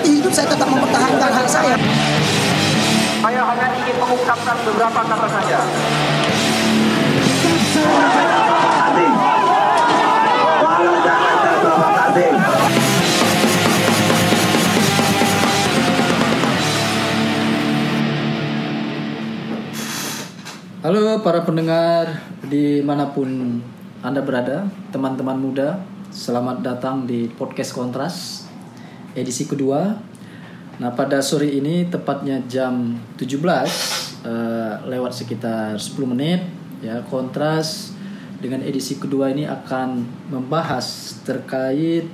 mati hidup saya tetap mempertahankan hak saya. Saya hanya ingin mengungkapkan beberapa kata saja. Halo para pendengar di mana pun Anda berada, teman-teman muda, selamat datang di podcast Kontras edisi kedua. Nah pada sore ini tepatnya jam 17 eh, lewat sekitar 10 menit ya Kontras dengan edisi kedua ini akan membahas terkait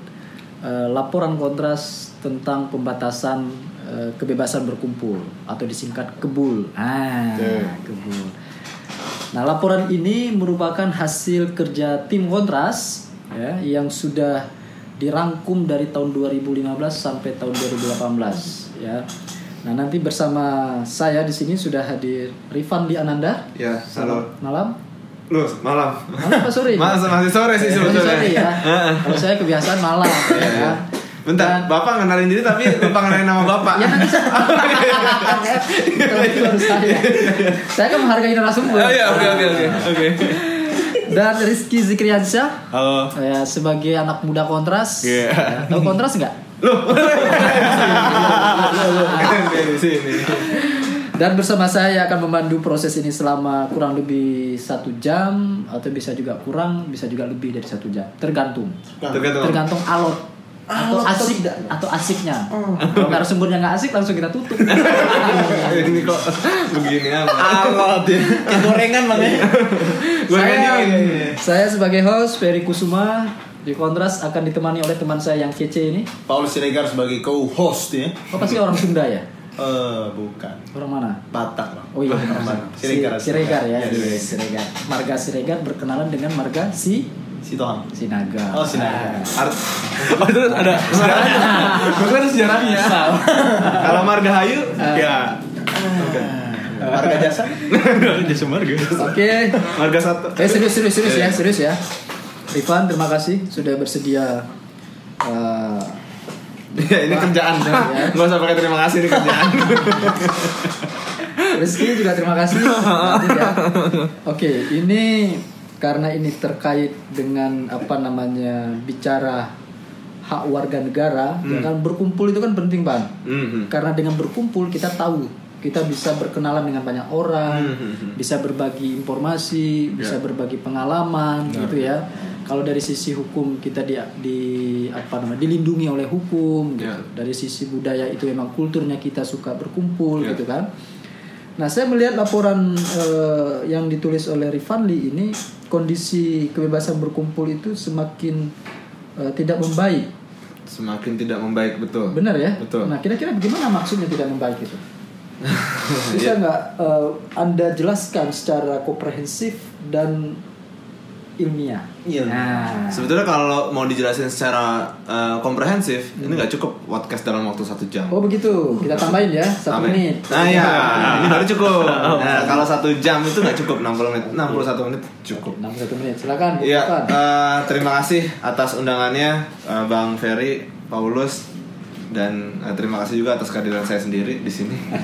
eh, laporan Kontras tentang pembatasan eh, kebebasan berkumpul atau disingkat kebul. Ah, kebul. Nah, laporan ini merupakan hasil kerja tim Kontras ya yang sudah dirangkum dari tahun 2015 sampai tahun 2018 ya. Nah, nanti bersama saya di sini sudah hadir Rifan Di Ananda. Ya, halo. Malam. Lu malam. Malam apa sore? Mas, masih sore sih Masih sebetulnya. sore ya. Kalau saya kebiasaan malam Iya, iya. ya. Bentar, Dan- Bapak ngenalin diri tapi Bapak ngenalin nama Bapak. Ya nanti saya. Itu baru saya. Saya kan menghargai narasumber. Oh iya, oke oke oke. Oke. Dan Rizky Zikriansyah Halo. ya, sebagai anak muda kontras. Iya. Ya, tahu kontras nggak? Sini. Dan bersama saya akan memandu proses ini selama kurang lebih satu jam atau bisa juga kurang, bisa juga lebih dari satu jam, tergantung. Tergantung. Tergantung alot atau atau asik tidak. atau asiknya. Kalau narasumbernya nggak asik langsung kita tutup. Ini kok begini amat. Alot ya. Gorengan makanya. Saya, dingin. saya sebagai host Ferry Kusuma di Kontras akan ditemani oleh teman saya yang kece ini. Paulus Siregar sebagai co-host ya. Oh pasti orang Sunda ya? Eh, bukan. Orang mana? Batak lah. Oh iya, Orang benar. Batak. Siregar. Si- Siregar ya, Siregar. Siregar. Marga Siregar berkenalan dengan marga si Si Tohang. Sinaga. Oh, Sinaga. Art. Oh itu ada sejarahnya. Gue ada sejarahnya. Kalau Margahayu ya Harga jasa. jasa marga. Oke. Marga satu. Eh serius serius serius ya, serius ya. Rifan terima kasih sudah bersedia eh, Ya ini kerjaan. Ya. Gak usah pakai terima kasih ini kerjaan. Rizky juga terima kasih. Ya. Oke, ini karena ini terkait dengan apa namanya bicara hak warga negara, ya kan berkumpul itu kan penting bang. Mhm. Karena dengan berkumpul kita tahu kita bisa berkenalan dengan banyak orang, Hmm. bisa berbagi informasi, bisa berbagi pengalaman, gitu ya. Kalau dari sisi hukum kita di, di apa namanya dilindungi oleh hukum, gitu. Ya. Dari sisi budaya itu memang kulturnya kita suka berkumpul, Ya. gitu kan. Nah, saya melihat laporan eh, yang ditulis oleh Rifanli ini kondisi kebebasan berkumpul itu semakin eh, tidak membaik. Semakin tidak membaik betul. Benar ya? Betul. Nah, kira-kira bagaimana maksudnya tidak membaik itu? Bisa nggak eh, Anda jelaskan secara komprehensif dan ilmiah? Iya. Nah, Sebetulnya kalau mau dijelasin secara uh, komprehensif, ini nggak cukup podcast dalam waktu satu jam. oh begitu. Kita tambahin ya satu Amin. menit. Nah ya, ini baru cukup. Nah, kalau satu jam itu nggak cukup 60 menit, 61 menit cukup. 61 menit. Silakan. Iya, eh, terima kasih atas undangannya eh, Bang Ferry, Paulus, dan eh, terima kasih juga atas kehadiran saya sendiri di sini.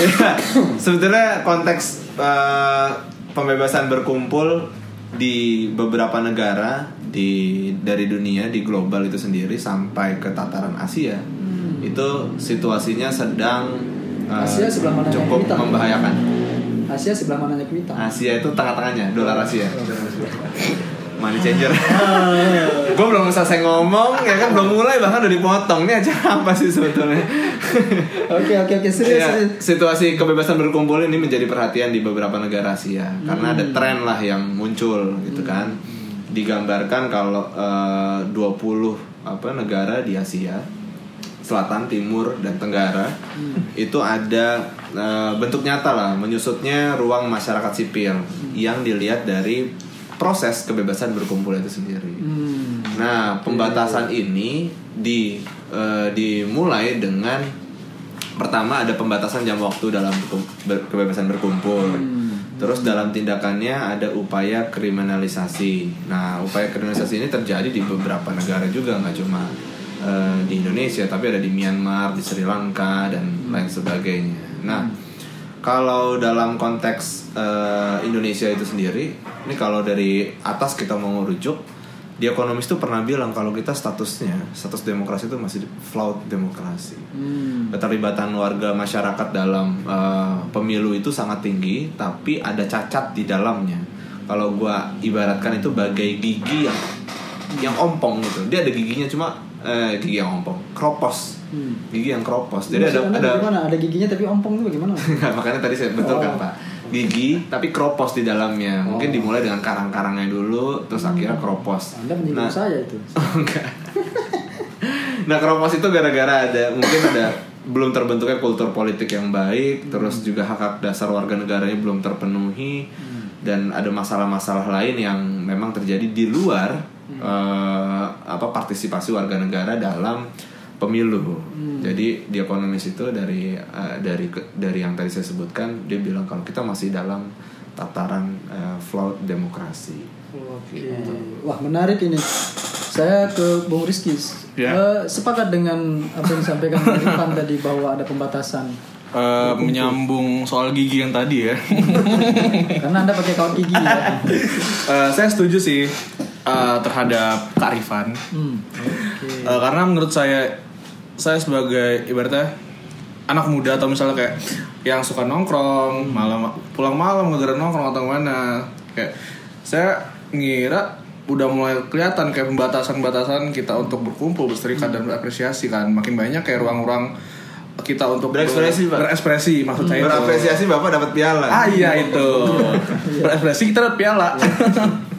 Iya, sebetulnya konteks eh, pembebasan berkumpul di beberapa negara di dari dunia di global itu sendiri sampai ke tataran Asia itu situasinya sedang eh, Asia sebelah mana cukup kita? membahayakan. Asia sebelah mananya kita? Asia itu tengah-tengahnya, dolar Asia. Money changer. gue belum selesai ngomong, ya kan belum mulai bahkan udah dipotong. Ini acara apa sih sebetulnya? Oke oke oke serius. Ya, situasi kebebasan berkumpul ini menjadi perhatian di beberapa negara Asia karena ada tren lah yang muncul gitu kan. Digambarkan kalau eh, 20 apa negara di Asia Selatan, Timur dan Tenggara itu ada eh, bentuk nyata lah menyusutnya ruang masyarakat sipil yang dilihat dari proses kebebasan berkumpul itu sendiri. Hmm. Nah, pembatasan ini di eh, dimulai dengan pertama ada pembatasan jam waktu dalam ber- kebebasan berkumpul. Terus dalam tindakannya ada upaya kriminalisasi. Nah, upaya kriminalisasi ini terjadi di beberapa negara juga, nggak cuma eh, di Indonesia, tapi ada di Myanmar, di Sri Lanka dan lain sebagainya. Nah, kalau dalam konteks eh, Indonesia itu sendiri, ini kalau dari atas kita mau merujuk, di ekonomis itu pernah bilang kalau kita statusnya, status demokrasi itu masih flawed demokrasi. Hmm. keterlibatan warga masyarakat dalam eh, pemilu itu sangat tinggi tapi ada cacat di dalamnya. Kalau gua ibaratkan itu bagai gigi yang yang ompong gitu. Dia ada giginya cuma eh, gigi yang ompong kropos Hmm. gigi yang kropos jadi Maksud ada ada bagaimana? Ada giginya tapi ompong itu bagaimana? Makanya tadi saya betul kan Oh. pak gigi tapi kropos di dalamnya mungkin Oh. dimulai dengan karang-karangnya dulu terus akhirnya kropos Anda menyinggung Nah, saya itu. Oh, enggak. nah keropos itu gara-gara ada mungkin ada belum terbentuknya kultur politik yang baik, terus juga hak hak dasar warga negaranya belum terpenuhi dan ada masalah-masalah lain yang memang terjadi di luar eh, apa partisipasi warga negara dalam pemilu. Jadi di ekonomis itu dari eh, dari dari yang tadi saya sebutkan dia bilang kalau kita masih dalam tataran eh, flawed demokrasi. Oke. Wah menarik ini. Saya ke Bung Rizky. Ya. Eh, sepakat dengan apa yang disampaikan Irfan tadi bahwa ada pembatasan. Eh, menyambung soal gigi yang tadi ya. Karena anda pakai kawan gigi ya. Eh, saya setuju sih eh, terhadap kearifan. Hmm. Oke. Eh, karena menurut saya saya sebagai ibaratnya anak muda atau misalnya kayak yang suka nongkrong malam pulang malam gara nongkrong atau mana kayak saya ngira udah mulai kelihatan kayak pembatasan-pembatasan kita untuk berkumpul berserikat dan berapresiasi kan makin banyak kayak ruang-ruang kita untuk Berekspresi, Pak. berekspresi maksud saya itu. Berapresiasi bapak dapat piala. ah iya itu berekspresi kita dapat piala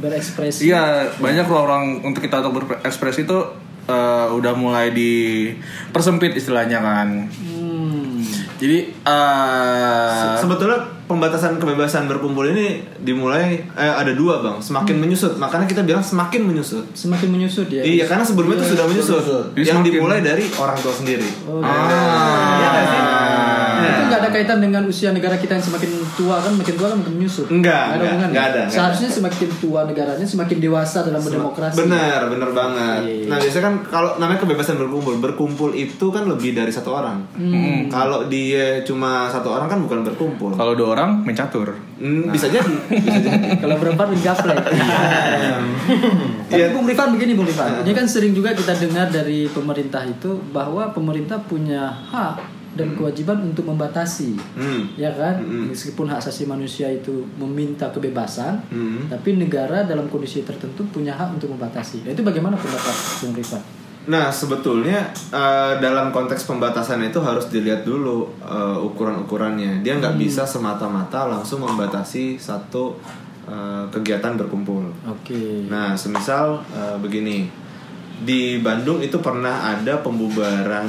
Berekspresi. Iya, banyak ruang-ruang untuk kita untuk berekspresi itu eh, udah mulai dipersempit istilahnya kan. Hmm. Jadi eh Sebetulnya pembatasan kebebasan berkumpul ini dimulai eh, ada dua bang, semakin menyusut. Makanya kita bilang semakin menyusut. Semakin menyusut ya. Iya, karena sebelumnya itu sudah menyusut. Jadi Yang dimulai dari orang tua sendiri. Oh, ah. Iya nggak sih? Itu nggak ada kaitan dengan usia negara kita yang semakin tua kan makin tua kan makin menyusut. Enggak, Nggak enggak, enggak ada, enggak Seharusnya semakin tua negaranya semakin dewasa dalam berdemokrasi. Benar, benar banget. Iya. Nah biasanya kan kalau namanya kebebasan berkumpul, berkumpul itu kan lebih dari satu orang. Hmm. Kalau dia cuma satu orang kan bukan berkumpul. kalau dua orang mencatur. Hmm, Bisa jadi, bisa jadi. Kalau berempat mengaplek. Tapi Iya. Bung Rifan begini Bung Rifan. Ini kan sering juga kita dengar dari pemerintah itu bahwa pemerintah punya hak dan kewajiban untuk membatasi. Hmm. Ya kan? Mm-mm. Meskipun hak asasi manusia itu meminta kebebasan, Hmm. tapi negara dalam kondisi tertentu punya hak untuk membatasi. Nah, itu bagaimana pendapat Bung Rifan? Nah sebetulnya eh, dalam konteks pembatasan itu harus dilihat dulu eh, ukuran-ukurannya. Dia nggak bisa semata-mata langsung membatasi satu eh, kegiatan berkumpul. Oke. Nah semisal eh, begini, di Bandung itu pernah ada pembubaran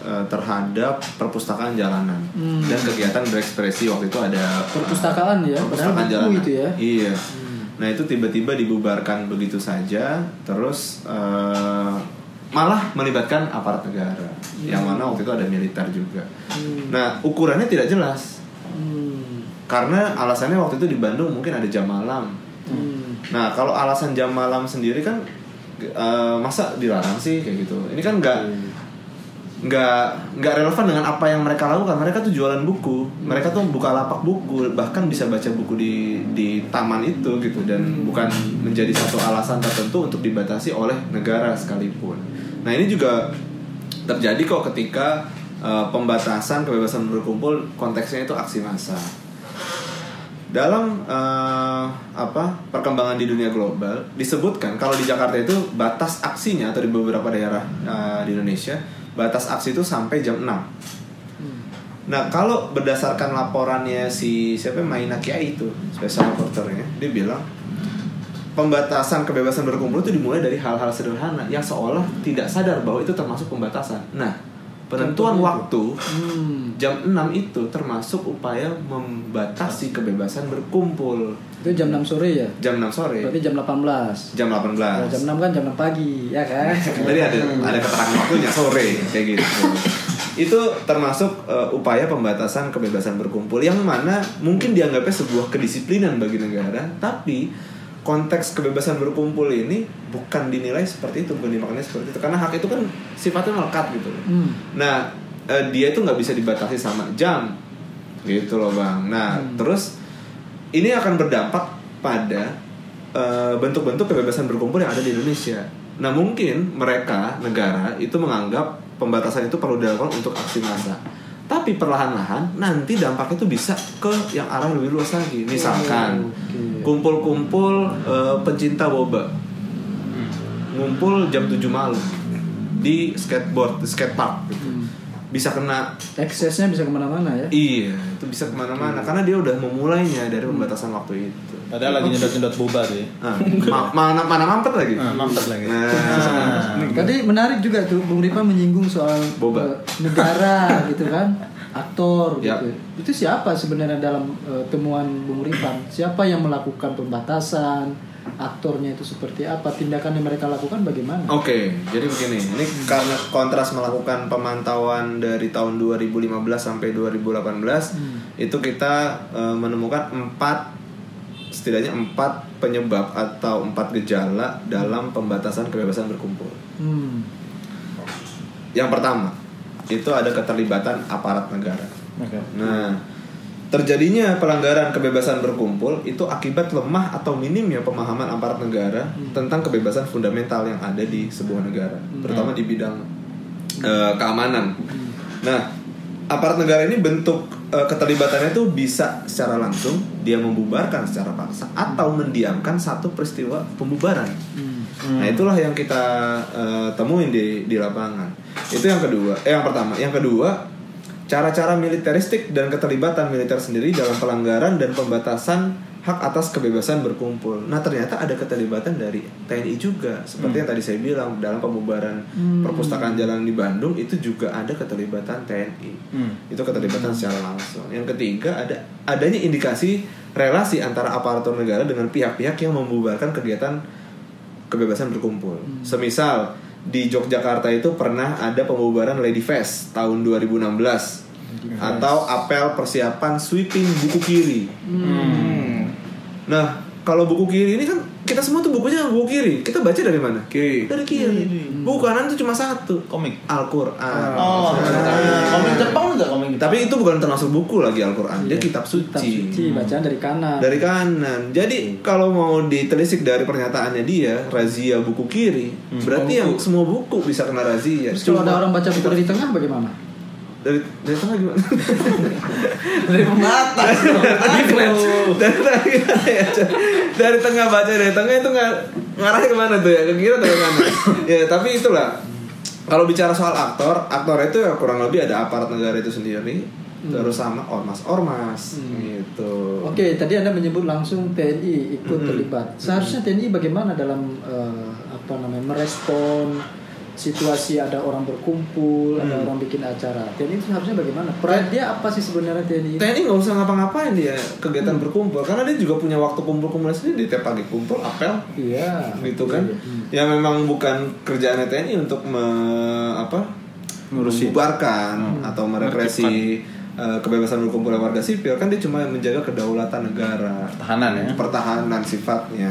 eh, terhadap perpustakaan jalanan Hmm. dan kegiatan berekspresi waktu itu ada Perpustakaan ya, padahal perpustakaan jalanan. itu ya. Iya. Nah itu tiba-tiba dibubarkan begitu saja, terus eh, malah melibatkan aparat negara, yang mana waktu itu ada militer juga. Nah ukurannya tidak jelas, Hmm. karena alasannya waktu itu di Bandung mungkin ada jam malam. Hmm. Nah kalau alasan jam malam sendiri kan eh, masa dilarang sih kayak gitu. Ini kan nggak nggak nggak relevan dengan apa yang mereka lakukan. Mereka tuh jualan buku, mereka tuh buka lapak buku, bahkan bisa baca buku di di taman itu gitu dan bukan menjadi satu alasan tertentu untuk dibatasi oleh negara sekalipun. Nah ini juga terjadi kok ketika eh, pembatasan kebebasan berkumpul konteksnya itu aksi massa dalam eh, apa perkembangan di dunia global disebutkan kalau di Jakarta itu batas aksinya atau di beberapa daerah eh, di Indonesia batas aksi itu sampai jam 6 Nah kalau berdasarkan laporannya si siapa Maina Kiai itu special reporternya dia bilang pembatasan kebebasan berkumpul itu dimulai dari hal-hal sederhana yang seolah tidak sadar bahwa itu termasuk pembatasan. Nah penentuan waktu Hmm. jam 6 itu termasuk upaya membatasi kebebasan berkumpul Itu jam 6 sore ya? jam 6 sore Berarti jam 18. jam 18 Kalau jam 6 kan jam 6 pagi, ya kan? tadi ada ada keterangan waktunya sore kayak gitu itu termasuk eh, upaya pembatasan kebebasan berkumpul yang mana mungkin dianggapnya sebuah kedisiplinan bagi negara, tapi konteks kebebasan berkumpul ini bukan dinilai seperti itu, bukan dimaknai seperti itu karena hak itu kan sifatnya melekat gitu. Hmm. Nah, eh, dia itu nggak bisa dibatasi sama jam, gitu loh bang. Nah, terus ini akan berdampak pada eh, bentuk-bentuk kebebasan berkumpul yang ada di Indonesia. Nah, mungkin mereka negara itu menganggap pembatasan itu perlu dilakukan untuk aksi massa. Tapi perlahan-lahan nanti dampaknya itu bisa ke yang arah lebih luas lagi. Misalkan kumpul-kumpul eh, pencinta boba ngumpul jam 7 malam di skateboard di skatepark gitu. Bisa kena Eksesnya bisa ke mana-mana ya. iya itu bisa ke mana-mana karena dia udah memulainya dari pembatasan waktu itu Padahal lagi nyedot-nyedot boba tuh ya. nah, ma- mana mana mampet lagi Nah, mampet lagi. nah Tadi menarik juga tuh Bung Ripa menyinggung soal Boba. eh, negara gitu kan, aktor Yap. gitu. Itu siapa sebenarnya dalam eh, temuan Bung Ripa? Siapa yang melakukan pembatasan? Aktornya itu seperti apa? Tindakan yang mereka lakukan bagaimana? Oke, jadi begini. Ini karena kontras melakukan pemantauan dari tahun 2015 sampai 2018, itu kita eh, menemukan empat setidaknya empat penyebab atau empat gejala dalam pembatasan kebebasan berkumpul. Hmm. Yang pertama, itu ada keterlibatan aparat negara. Oke. Nah, terjadinya pelanggaran kebebasan berkumpul itu akibat lemah atau minimnya pemahaman aparat negara tentang kebebasan fundamental yang ada di sebuah negara, terutama di bidang eh, keamanan. Nah, aparat negara ini bentuk eh, keterlibatannya itu bisa secara langsung dia membubarkan secara paksa atau mendiamkan satu peristiwa pembubaran. Nah, itulah yang kita eh, temuin di di lapangan. Itu yang kedua. Eh, yang pertama, yang kedua cara-cara militeristik dan keterlibatan militer sendiri dalam pelanggaran dan pembatasan hak atas kebebasan berkumpul. Nah ternyata ada keterlibatan dari TNI juga, seperti yang tadi saya bilang dalam pembubaran perpustakaan jalan di Bandung itu juga ada keterlibatan TNI. Hmm. Itu keterlibatan secara langsung. Yang ketiga ada adanya indikasi relasi antara aparatur negara dengan pihak-pihak yang membubarkan kegiatan kebebasan berkumpul. Semisal di Yogyakarta itu pernah ada pembubaran Lady Fest tahun 2016 atau apel persiapan sweeping buku kiri. Nah, kalau buku kiri ini kan kita semua tuh bukunya buku kiri. Kita baca dari mana? Kiri. Dari kiri. Buku kanan tuh cuma satu. Komik. Al-Qur'an. Oh, komik Jepang enggak Tapi itu bukan termasuk buku lagi Al-Qur'an. Dia Iya. kitab Kitab suci. suci bacaan dari kanan. Dari kanan. Jadi kalau mau ditelisik dari pernyataannya dia, razia buku kiri, berarti yang semua buku bisa kena razia. Terus kalau Cuma- ada orang baca buku dari tengah bagaimana? dari dari tengah gimana? dari pembatas. dari tengah? Dari tengah baca dari tengah itu nggak ngarahnya ke mana tuh ya? Ke kiri atau ke kanan? ya tapi itulah. Kalau bicara soal aktor, aktor itu ya kurang lebih ada aparat negara itu sendiri, terus sama ormas-ormas gitu. Oke, tadi Anda menyebut langsung TNI ikut terlibat. Seharusnya TNI bagaimana dalam eh, apa namanya merespon situasi ada orang berkumpul, ada orang bikin acara. TNI itu seharusnya bagaimana? Peran dia apa sih sebenarnya TNI? TNI nggak usah ngapa-ngapain dia kegiatan berkumpul karena dia juga punya waktu kumpul-kumpul sendiri di tiap pagi kumpul apel Iya. gitu kan ya memang bukan kerjaannya TNI untuk me, apa Ngurusin. membubarkan atau merepresi eh, kebebasan berkumpul warga sipil kan dia cuma menjaga kedaulatan negara Pertahanan ya. pertahanan sifatnya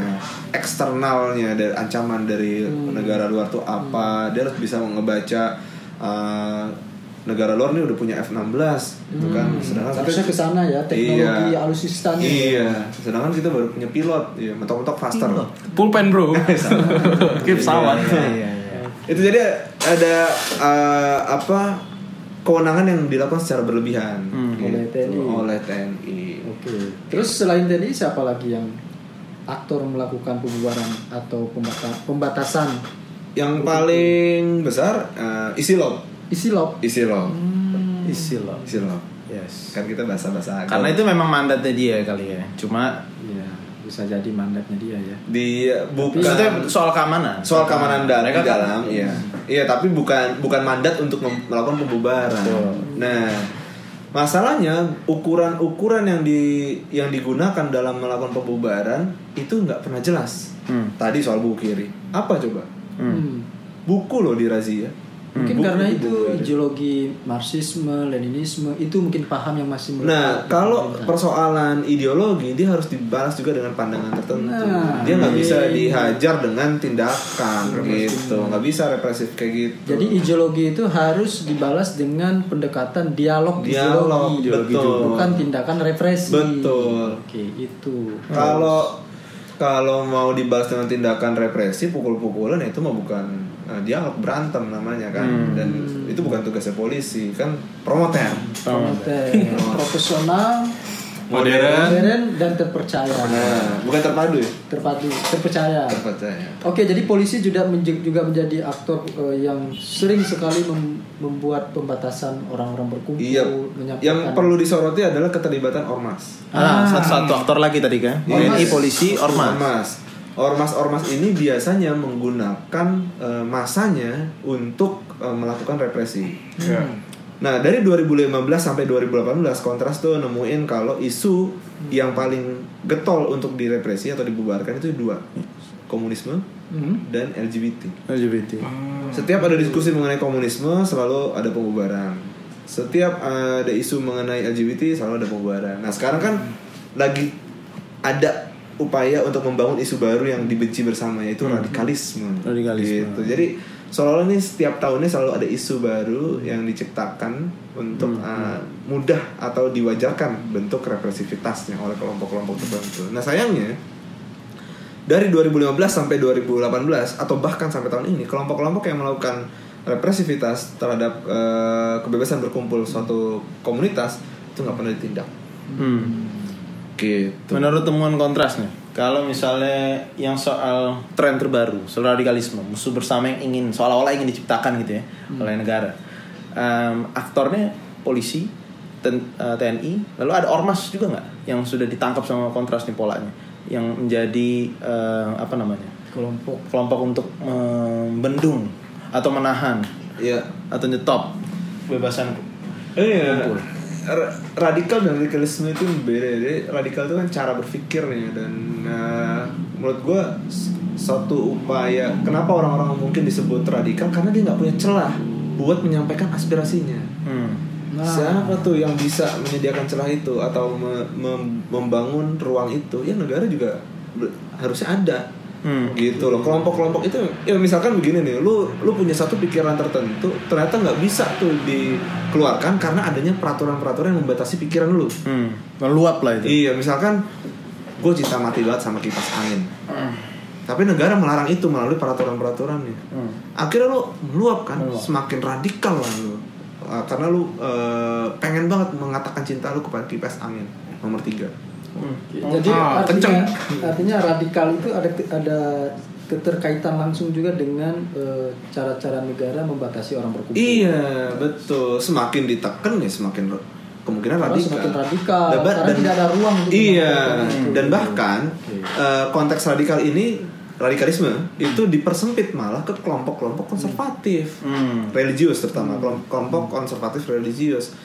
eksternalnya dari ancaman dari negara luar tuh apa dia harus bisa ngebaca eh, negara luar ini udah punya F16 gitu kan sedangkan kita- Seharusnya ke sana ya teknologi Iya. alutsistanya. Iya, sedangkan kita baru punya pilot, iya, mentok-mentok faster. Pulpen bro. Kayak pesawat. Iya, iya, iya. Itu jadi ada eh, apa kewenangan yang dilakukan secara berlebihan Hmm. gitu, Oleh TNI. oleh TNI. Oke. Terus selain TNI siapa lagi yang aktor melakukan pembubaran atau pembata- pembatasan Yang paling besar eh, Isilop, isilop? Isilop, Isi loh. Isilop. Yes. Kan kita bahasa-bahasa Karena itu memang mandatnya dia kali ya. Cuma Iya, bisa jadi mandatnya dia ya. di bukan maksudnya soal keamanan. soal keamanan dan Mereka di dalam, kan- iya, iya, tapi bukan bukan mandat untuk melakukan pembubaran. Betul. Nah, masalahnya ukuran-ukuran yang di yang digunakan dalam melakukan pembubaran itu nggak pernah jelas. Hmm. Tadi soal buku kiri, apa coba? Hmm. Buku loh di razia. Mungkin Buku- karena buku itu ideologi Marxisme, Leninisme itu mungkin paham yang masih Nah, melekat kalau pemerintah. persoalan ideologi dia harus dibalas juga dengan pandangan tertentu. Nah, dia nggak bisa iya. dihajar dengan tindakan gitu, nggak bisa represif kayak gitu. Jadi ideologi itu harus dibalas dengan pendekatan dialog, Dialog, ideologi, betul. bukan tindakan represi. Betul. Oke, itu. kalau kalau mau dibalas dengan tindakan represi, pukul-pukulan itu mah bukan eh, dialog berantem namanya kan, dan itu bukan tugasnya polisi kan promoter. Promoter profesional, Modern. modern dan terpercaya. Nah, bukan terpadu ya, Terpadu, terpercaya. terpercaya. Oke, jadi polisi juga juga menjadi aktor eh, yang sering sekali mem- membuat pembatasan orang-orang berkumpul, Iya. Yang perlu disoroti adalah keterlibatan ormas. Ah, satu-satu aktor lagi tadi kan. Ormas. TNI, polisi, ormas. Ormas. Ormas-ormas ini biasanya menggunakan eh, masanya untuk eh, melakukan represi. Ya. Nah, dari 2015 sampai 2018 Kontras tuh nemuin kalau isu yang paling getol untuk direpresi atau dibubarkan itu dua. Komunisme Hmm. dan LGBT. LGBT. Setiap ada diskusi mengenai komunisme selalu ada pembubaran. Setiap ada isu mengenai LGBT selalu ada pembubaran. Nah sekarang kan lagi ada upaya untuk membangun isu baru yang dibenci bersama yaitu radikalisme. Radikalisme. Gitu. Jadi seolah-olah nih setiap tahunnya selalu ada isu baru yang diciptakan untuk eh, mudah atau diwajarkan bentuk represivitasnya oleh kelompok-kelompok tertentu. Nah sayangnya dari 2015 sampai 2018 atau bahkan sampai tahun ini kelompok-kelompok yang melakukan represivitas terhadap eh, kebebasan berkumpul suatu komunitas itu nggak pernah ditindak Hmm. Gitu. Menurut temuan kontras nih, kalau misalnya yang soal tren terbaru, soal radikalisme, musuh bersama yang ingin seolah-olah ingin diciptakan gitu ya oleh negara, Em, aktornya polisi, ten- eh, TNI, lalu ada ormas juga nggak yang sudah ditangkap sama kontras nih polanya, yang menjadi eh, apa namanya? Kelompok. Kelompok untuk membendung atau menahan ya atau nyetop kebebasan iya. Ra- radikal dan radikalisme itu beda jadi radikal itu kan cara berpikirnya dan nah, menurut gue satu upaya kenapa orang-orang mungkin disebut radikal karena dia nggak punya celah buat menyampaikan aspirasinya Hmm. Nah. Siapa tuh yang bisa menyediakan celah itu atau me- mem- membangun ruang itu? Ya negara juga harusnya ada. Hmm. Gitu loh. Kelompok-kelompok itu ya misalkan begini nih, lu lu punya satu pikiran tertentu, ternyata nggak bisa tuh dikeluarkan karena adanya peraturan-peraturan yang membatasi pikiran lu. Hmm. meluap lah itu. Iya, misalkan gue cinta mati banget sama kipas angin. Tapi negara melarang itu melalui peraturan-peraturannya. Hmm. Akhirnya lu meluap kan, Meluap. semakin radikal lah lu. Uh, karena lu uh, pengen banget mengatakan cinta lu kepada kipas angin nomor tiga. Jadi Ah, artinya, artinya radikal itu ada ada keterkaitan langsung juga dengan eh, cara-cara negara membatasi orang berkumpul. Iya, betul. Semakin ditekan ya semakin kemungkinan Karena radikal. semakin radikal, Dan- karena dan- tidak ada ruang untuk Iya, dan bahkan uh, konteks radikal ini radikalisme itu dipersempit malah ke kelompok-kelompok konservatif. Hmm. religius terutama kelom- kelompok konservatif religius. Se-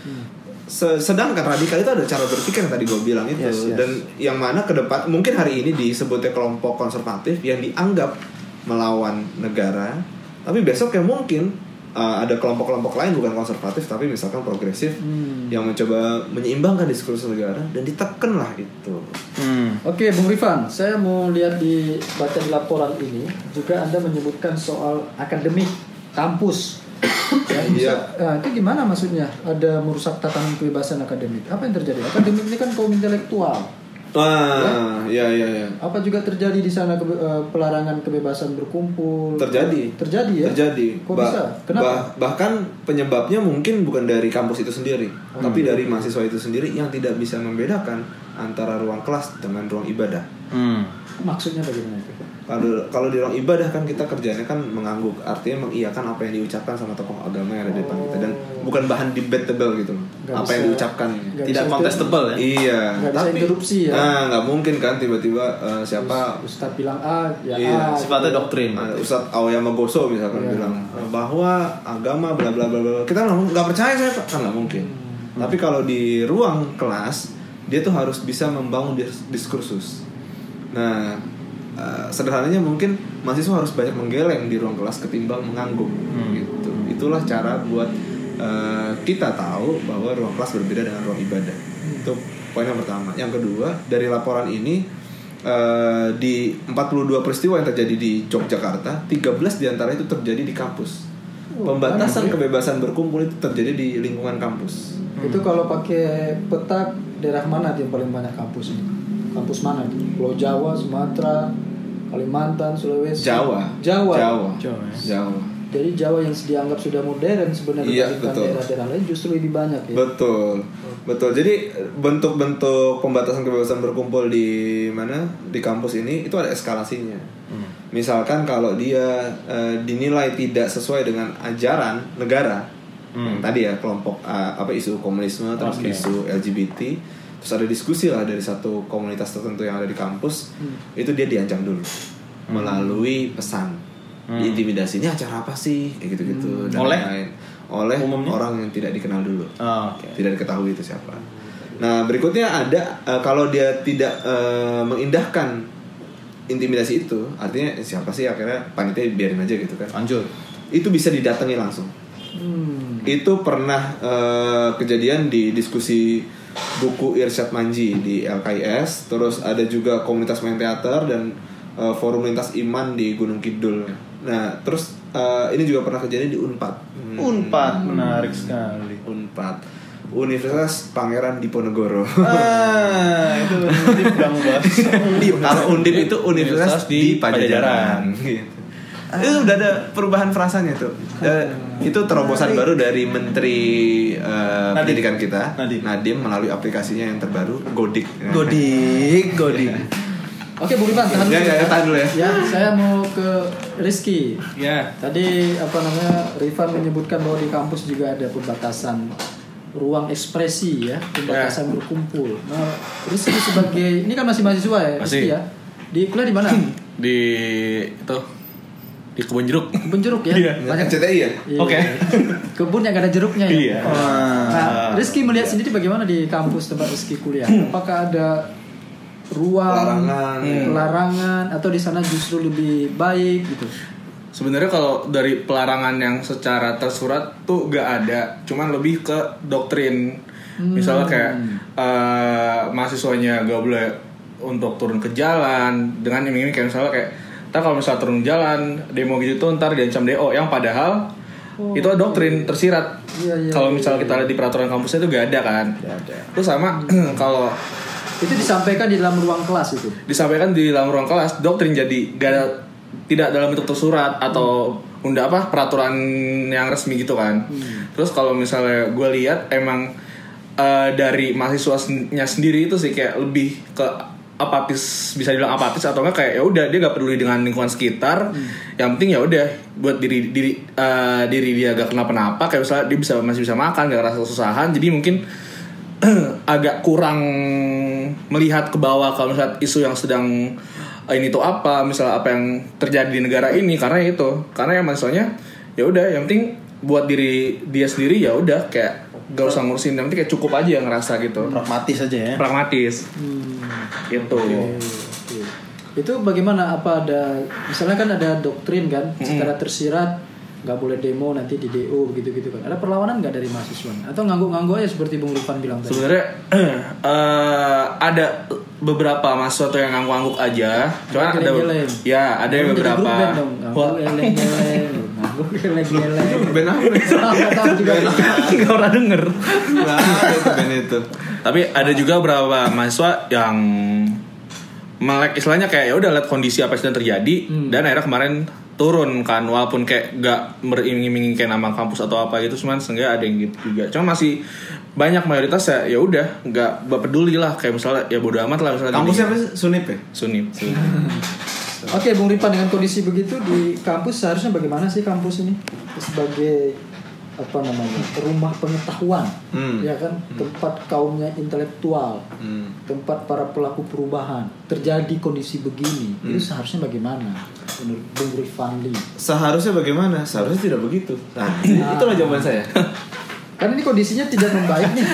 Sedangkan radikal itu ada cara berpikir yang tadi gue bilang itu Yes, yes. dan yang mana ke depan mungkin hari ini disebutnya kelompok konservatif yang dianggap melawan negara, tapi besok ya mungkin uh, ada kelompok-kelompok lain bukan konservatif tapi misalkan progresif Hmm. yang mencoba menyeimbangkan diskursus negara dan ditekan lah itu. Hmm. Oke, Bung Rifan, saya mau lihat di baca di laporan ini juga Anda menyebutkan soal akademik kampus. Ya, Iya. Nah, itu gimana maksudnya? Ada merusak tatanan kebebasan akademik. Apa yang terjadi? Akademik ini kan kaum intelektual. Wah, ya ya ya. Apa juga terjadi di sana kebe- eh, pelarangan kebebasan berkumpul? Terjadi. Terjadi ya? Terjadi. Kok Ba- bisa? Kenapa? bah- bahkan penyebabnya mungkin bukan dari kampus itu sendiri, Hmm. tapi dari mahasiswa itu sendiri yang tidak bisa membedakan antara ruang kelas dengan ruang ibadah. Hmm. Maksudnya bagaimana itu? Kalau kalau di ruang ibadah kan kita kerjanya kan mengangguk, artinya mengiyakan apa yang diucapkan sama tokoh agama yang ada di depan kita dan bukan bahan debatable gitu loh. Nggak apa bisa- yang diucapkan. Tidak contestable ya. Iya, Nggak bisa interupsi ya. Nah, nggak mungkin kan tiba-tiba eh, siapa Ustadz bilang A, ya Iya, A. Sifatnya gitu. doktrin. Nah, Ustadz Aoyama Goso misalkan Iya. bilang bahwa agama bla bla bla bla kita nggak percaya saya Pak. kan nggak mungkin Hmm. tapi kalau di ruang kelas dia tuh harus bisa membangun dis- diskursus nah eh, sederhananya mungkin mahasiswa harus banyak menggeleng di ruang kelas ketimbang mengangguk Hmm. gitu. Itulah cara buat eh, kita tahu bahwa ruang kelas berbeda dengan ruang ibadah. Itu poin yang pertama. Yang kedua dari laporan ini eh, di 42 peristiwa yang terjadi di Yogyakarta 13 di antara itu terjadi di kampus. Pembatasan kebebasan berkumpul itu terjadi di lingkungan kampus. Itu kalau pakai peta daerah mana yang paling banyak kampus ini? Kampus mana? Pulau Jawa, Sumatera, Kalimantan, Sulawesi. Jawa Jawa. Jawa Jawa, ya. Jawa Jadi Jawa yang dianggap sudah modern sebenarnya Iya, daerah-daerah lain justru lebih banyak ya. Betul, betul. Jadi bentuk-bentuk pembatasan kebebasan berkumpul di mana di kampus ini itu ada eskalasinya. Misalkan kalau dia eh, dinilai tidak sesuai dengan ajaran negara, yang tadi ya kelompok eh, apa isu komunisme terus Oke. isu LGBT, terus ada diskusi lah dari satu komunitas tertentu yang ada di kampus, itu dia diancam dulu melalui pesan. Intimidasi ini acara apa sih? Kayak gitu-gitu dan Oleh? lain-lain. oleh Umumnya? orang yang tidak dikenal dulu Oh, oke. tidak diketahui itu siapa. Nah berikutnya ada eh, kalau dia tidak eh, mengindahkan intimidasi itu, artinya siapa sih akhirnya panitia biarin aja gitu kan? Lanjut. Itu bisa didatangi langsung. Hmm. Itu pernah eh, kejadian di diskusi buku Irsyad Manji di LKIS, terus ada juga komunitas main teater dan eh, forum lintas iman di Gunung Kidul. Nah terus eh, ini juga pernah kejadian di Unpad. Hmm. Unpad menarik sekali. Unpad Universitas Pangeran Diponegoro Ah, itu undip dong bos. Kalau Undip itu Universitas Universitas di di Pajajaran gitu. Itu udah ada perubahan frasanya tuh Eh, Itu terobosan baru dari Menteri Nadiem. Pendidikan kita Nadiem. melalui aplikasinya yang terbaru Godik Godik, godik. Oke, Bung Ivan, tahan Ya, ya, ya, tahan dulu ya. Ya, saya mau ke Rizky. Ya. Tadi apa namanya Rifan menyebutkan bahwa di kampus juga ada pembatasan ruang ekspresi ya, pembatasan berkumpul. Nah, Rizky sebagai ini kan masih mahasiswa ya, Rizky Masih. ya. Di kuliah di mana? Di itu di kebun jeruk. Kebun jeruk ya. Iya. Banyak CTI ya Iya. Oke. Kebun yang gak ada jeruknya ya. Iya. Nah, Rizky melihat sendiri bagaimana di kampus tempat Rizky kuliah? Apakah ada ruang Larangan. larangan atau di sana justru lebih baik gitu? Sebenarnya kalau dari pelarangan yang secara tersurat tuh gak ada, cuman lebih ke doktrin. Misalnya kayak eh, mahasiswanya gak boleh untuk turun ke jalan dengan iming-iming kayak misalnya kayak ntar kalau misalnya turun jalan demo gitu tuh ntar diancam DO yang padahal itu doktrin tersirat. Iya, iya, kalau iya, misalnya kita lihat di peraturan kampusnya itu gak ada kan. Terus sama kalau Itu disampaikan di dalam ruang kelas itu. disampaikan di dalam ruang kelas doktrin jadi gak ada tidak dalam bentuk tersurat atau unda apa peraturan yang resmi gitu kan terus kalau misalnya gue lihat emang eh, dari mahasiswanya sendiri itu sih kayak lebih ke apatis bisa dibilang apatis atau enggak kayak ya udah dia gak peduli dengan lingkungan sekitar. Yang penting ya udah buat diri diri eh, diri dia gak kenapa-napa kayak misalnya dia bisa masih bisa makan gak rasa kesusahan jadi mungkin agak kurang melihat ke bawah kalau misalnya isu yang sedang eh, ini tuh apa misalnya apa yang terjadi di negara ini karena itu. Karena yang mahasiswanya ya udah yang penting buat diri dia sendiri ya udah kayak gak usah ngurusin yang penting kayak cukup aja yang ngerasa gitu Pragmatis aja ya. pragmatis gitu Oke. Itu bagaimana apa ada misalnya kan ada doktrin kan secara tersirat nggak boleh demo nanti di DO begitu-gitu kan. Ada perlawanan nggak dari mahasiswa atau ngangguk-ngangguk aja seperti Bung Rifan bilang tadi. sebenarnya eh, ada beberapa mahasiswa tuh yang ngangguk-ngangguk aja cuman ada ya ada yang beberapa grup band dong. Ngangguk. Ngangguk geleng-geleng. Ben tahu juga. nggak pernah denger. Itu Ben itu. Tapi ada juga beberapa mahasiswa yang melek istilahnya kayak ya udah lihat kondisi apa yang sedang terjadi dan akhirnya kemarin turun kan walaupun kayak gak beriming-iming kayak nama kampus atau apa gitu cuman seenggaknya ada yang gitu juga. Cuma masih banyak mayoritas ya ya udah nggak peduli lah. Kayak misalnya ya bodo amat lah misalnya Kampusnya apa sih? Sunip ya? Sunip Oke, Bung Rifan dengan kondisi begitu di kampus seharusnya bagaimana sih kampus ini sebagai apa namanya rumah pengetahuan, Hmm. ya kan tempat kaumnya intelektual, Hmm. tempat para pelaku perubahan terjadi kondisi begini Hmm. itu seharusnya bagaimana menurut Bung Rifan Lee? Seharusnya bagaimana? Seharusnya tidak begitu. Nah, itulah jawaban saya. Kan ini kondisinya tidak membaik nih.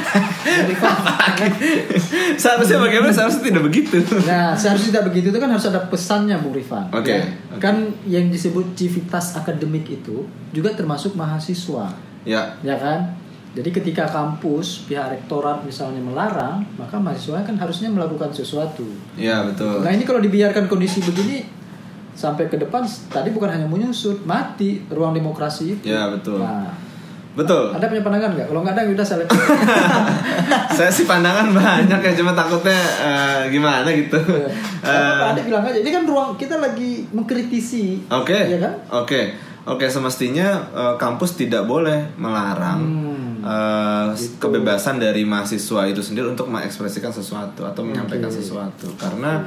Seharusnya bagaimana? Seharusnya tidak begitu. Nah, seharusnya tidak begitu itu kan harus ada pesannya Bung Rifan. Oke, Ya. oke. Kan yang disebut civitas akademik itu juga termasuk mahasiswa. Ya, Ya kan? Jadi ketika kampus pihak rektorat misalnya melarang, maka mahasiswa kan harusnya melakukan sesuatu. ya betul. Nah ini kalau dibiarkan kondisi begini sampai ke depan tadi bukan hanya menyusut, mati ruang demokrasi itu. Ya, betul. Nah, Betul. ada punya pandangan nggak? Kalau nggak ada ya udah saya lihat. Saya sih pandangan banyak ya, cuma takutnya eh, gimana gitu. Apa-apa, Eh, ada bilang aja. Ini kan ruang kita lagi mengkritisi. Oke, Iya kan? oke, oke. Semestinya eh, kampus tidak boleh melarang Hmm, eh, gitu. kebebasan dari mahasiswa itu sendiri untuk mengekspresikan sesuatu atau menyampaikan Oke. sesuatu. Karena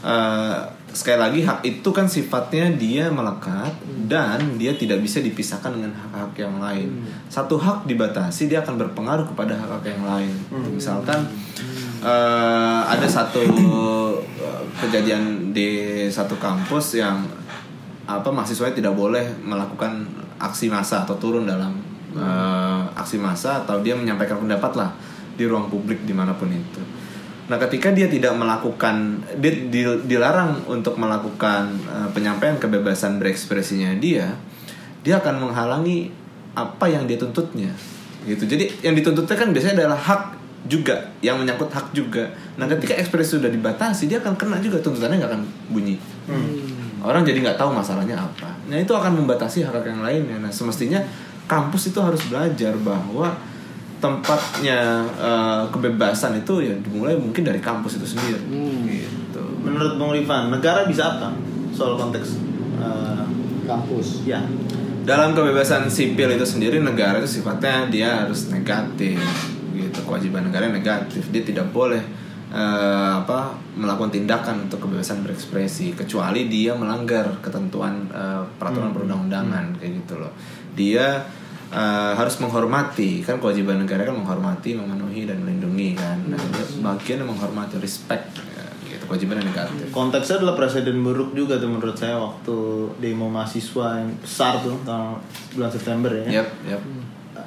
eh, sekali lagi hak itu kan sifatnya dia melekat Hmm. dan dia tidak bisa dipisahkan dengan hak-hak yang lain. Hmm. Satu hak dibatasi dia akan berpengaruh kepada hak-hak yang lain. Hmm. Misalkan eh, ada satu eh, kejadian di satu kampus yang apa mahasiswanya tidak boleh melakukan aksi massa atau turun dalam eh, aksi massa atau dia menyampaikan pendapat lah di ruang publik di mana pun itu. Nah, ketika dia tidak melakukan dia di- dilarang untuk melakukan eh, penyampaian kebebasan berekspresinya dia, dia akan menghalangi apa yang dia tuntutnya. Gitu. Jadi yang dituntutnya kan biasanya adalah hak juga yang menyangkut hak juga. Nah, ketika ekspresi sudah dibatasi, dia akan kena juga tuntutannya nggak akan bunyi. Orang jadi nggak tahu masalahnya apa. Nah itu akan membatasi hak hak yang lainnya. Nah semestinya kampus itu harus belajar bahwa tempatnya eh, kebebasan itu ya dimulai mungkin dari kampus itu sendiri. Hmm. Gitu. Menurut Bung Rifan, negara bisa apa soal konteks eh, Kampus. ya Dalam kebebasan sipil itu sendiri negara itu sifatnya dia harus negatif gitu kewajiban negara negatif dia tidak boleh eh, apa melakukan tindakan untuk kebebasan berekspresi kecuali dia melanggar ketentuan eh, peraturan perundang-undangan kayak gitu loh dia eh, harus menghormati kan kewajiban negara kan menghormati memenuhi dan melindungi kan nah, dia bagian yang menghormati respect ya, gitu kewajiban yang negatif konteksnya adalah presiden buruk juga tuh menurut saya waktu demo mahasiswa yang besar tuh tahun bulan September ya. yep yep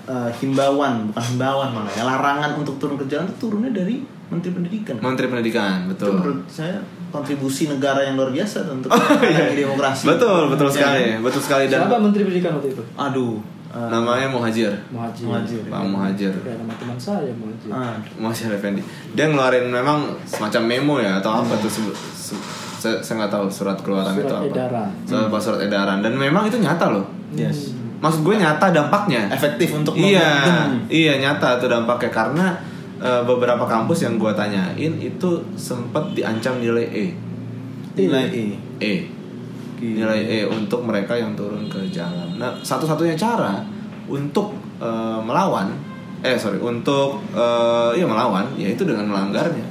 Eh, himbauan bukan himbauan malah ya larangan untuk turun ke jalan itu turunnya dari Menteri Pendidikan. Menteri Pendidikan Itu betul menurut saya kontribusi negara yang luar biasa untuk Oh, iya. demokrasi. Betul, betul Ya. sekali, betul sekali dan Siapa Menteri Pendidikan waktu itu? Aduh. Eh, namanya Muhajir, Muhajir. Muhajir. Pak Muhajir, Kayak nama teman saya Muhajir. ah, Muhajir Effendi. Dia ngeluarin memang semacam memo ya atau apa tuh sebut se- saya saya nggak tahu surat keluaran Surat itu apa. edaran. Surat, apa, surat edaran dan memang itu nyata loh. yes. Maksud gue nyata dampaknya. Efektif untuk Iya, membentuk. iya nyata itu dampaknya karena eh, beberapa kampus yang gue tanyain itu sempat diancam nilai E. nilai E. E. Nilai E untuk mereka yang turun ke jalan. Nah, satu-satunya cara untuk eh, melawan, eh sorry, untuk eh, ya melawan, yaitu dengan melanggarnya.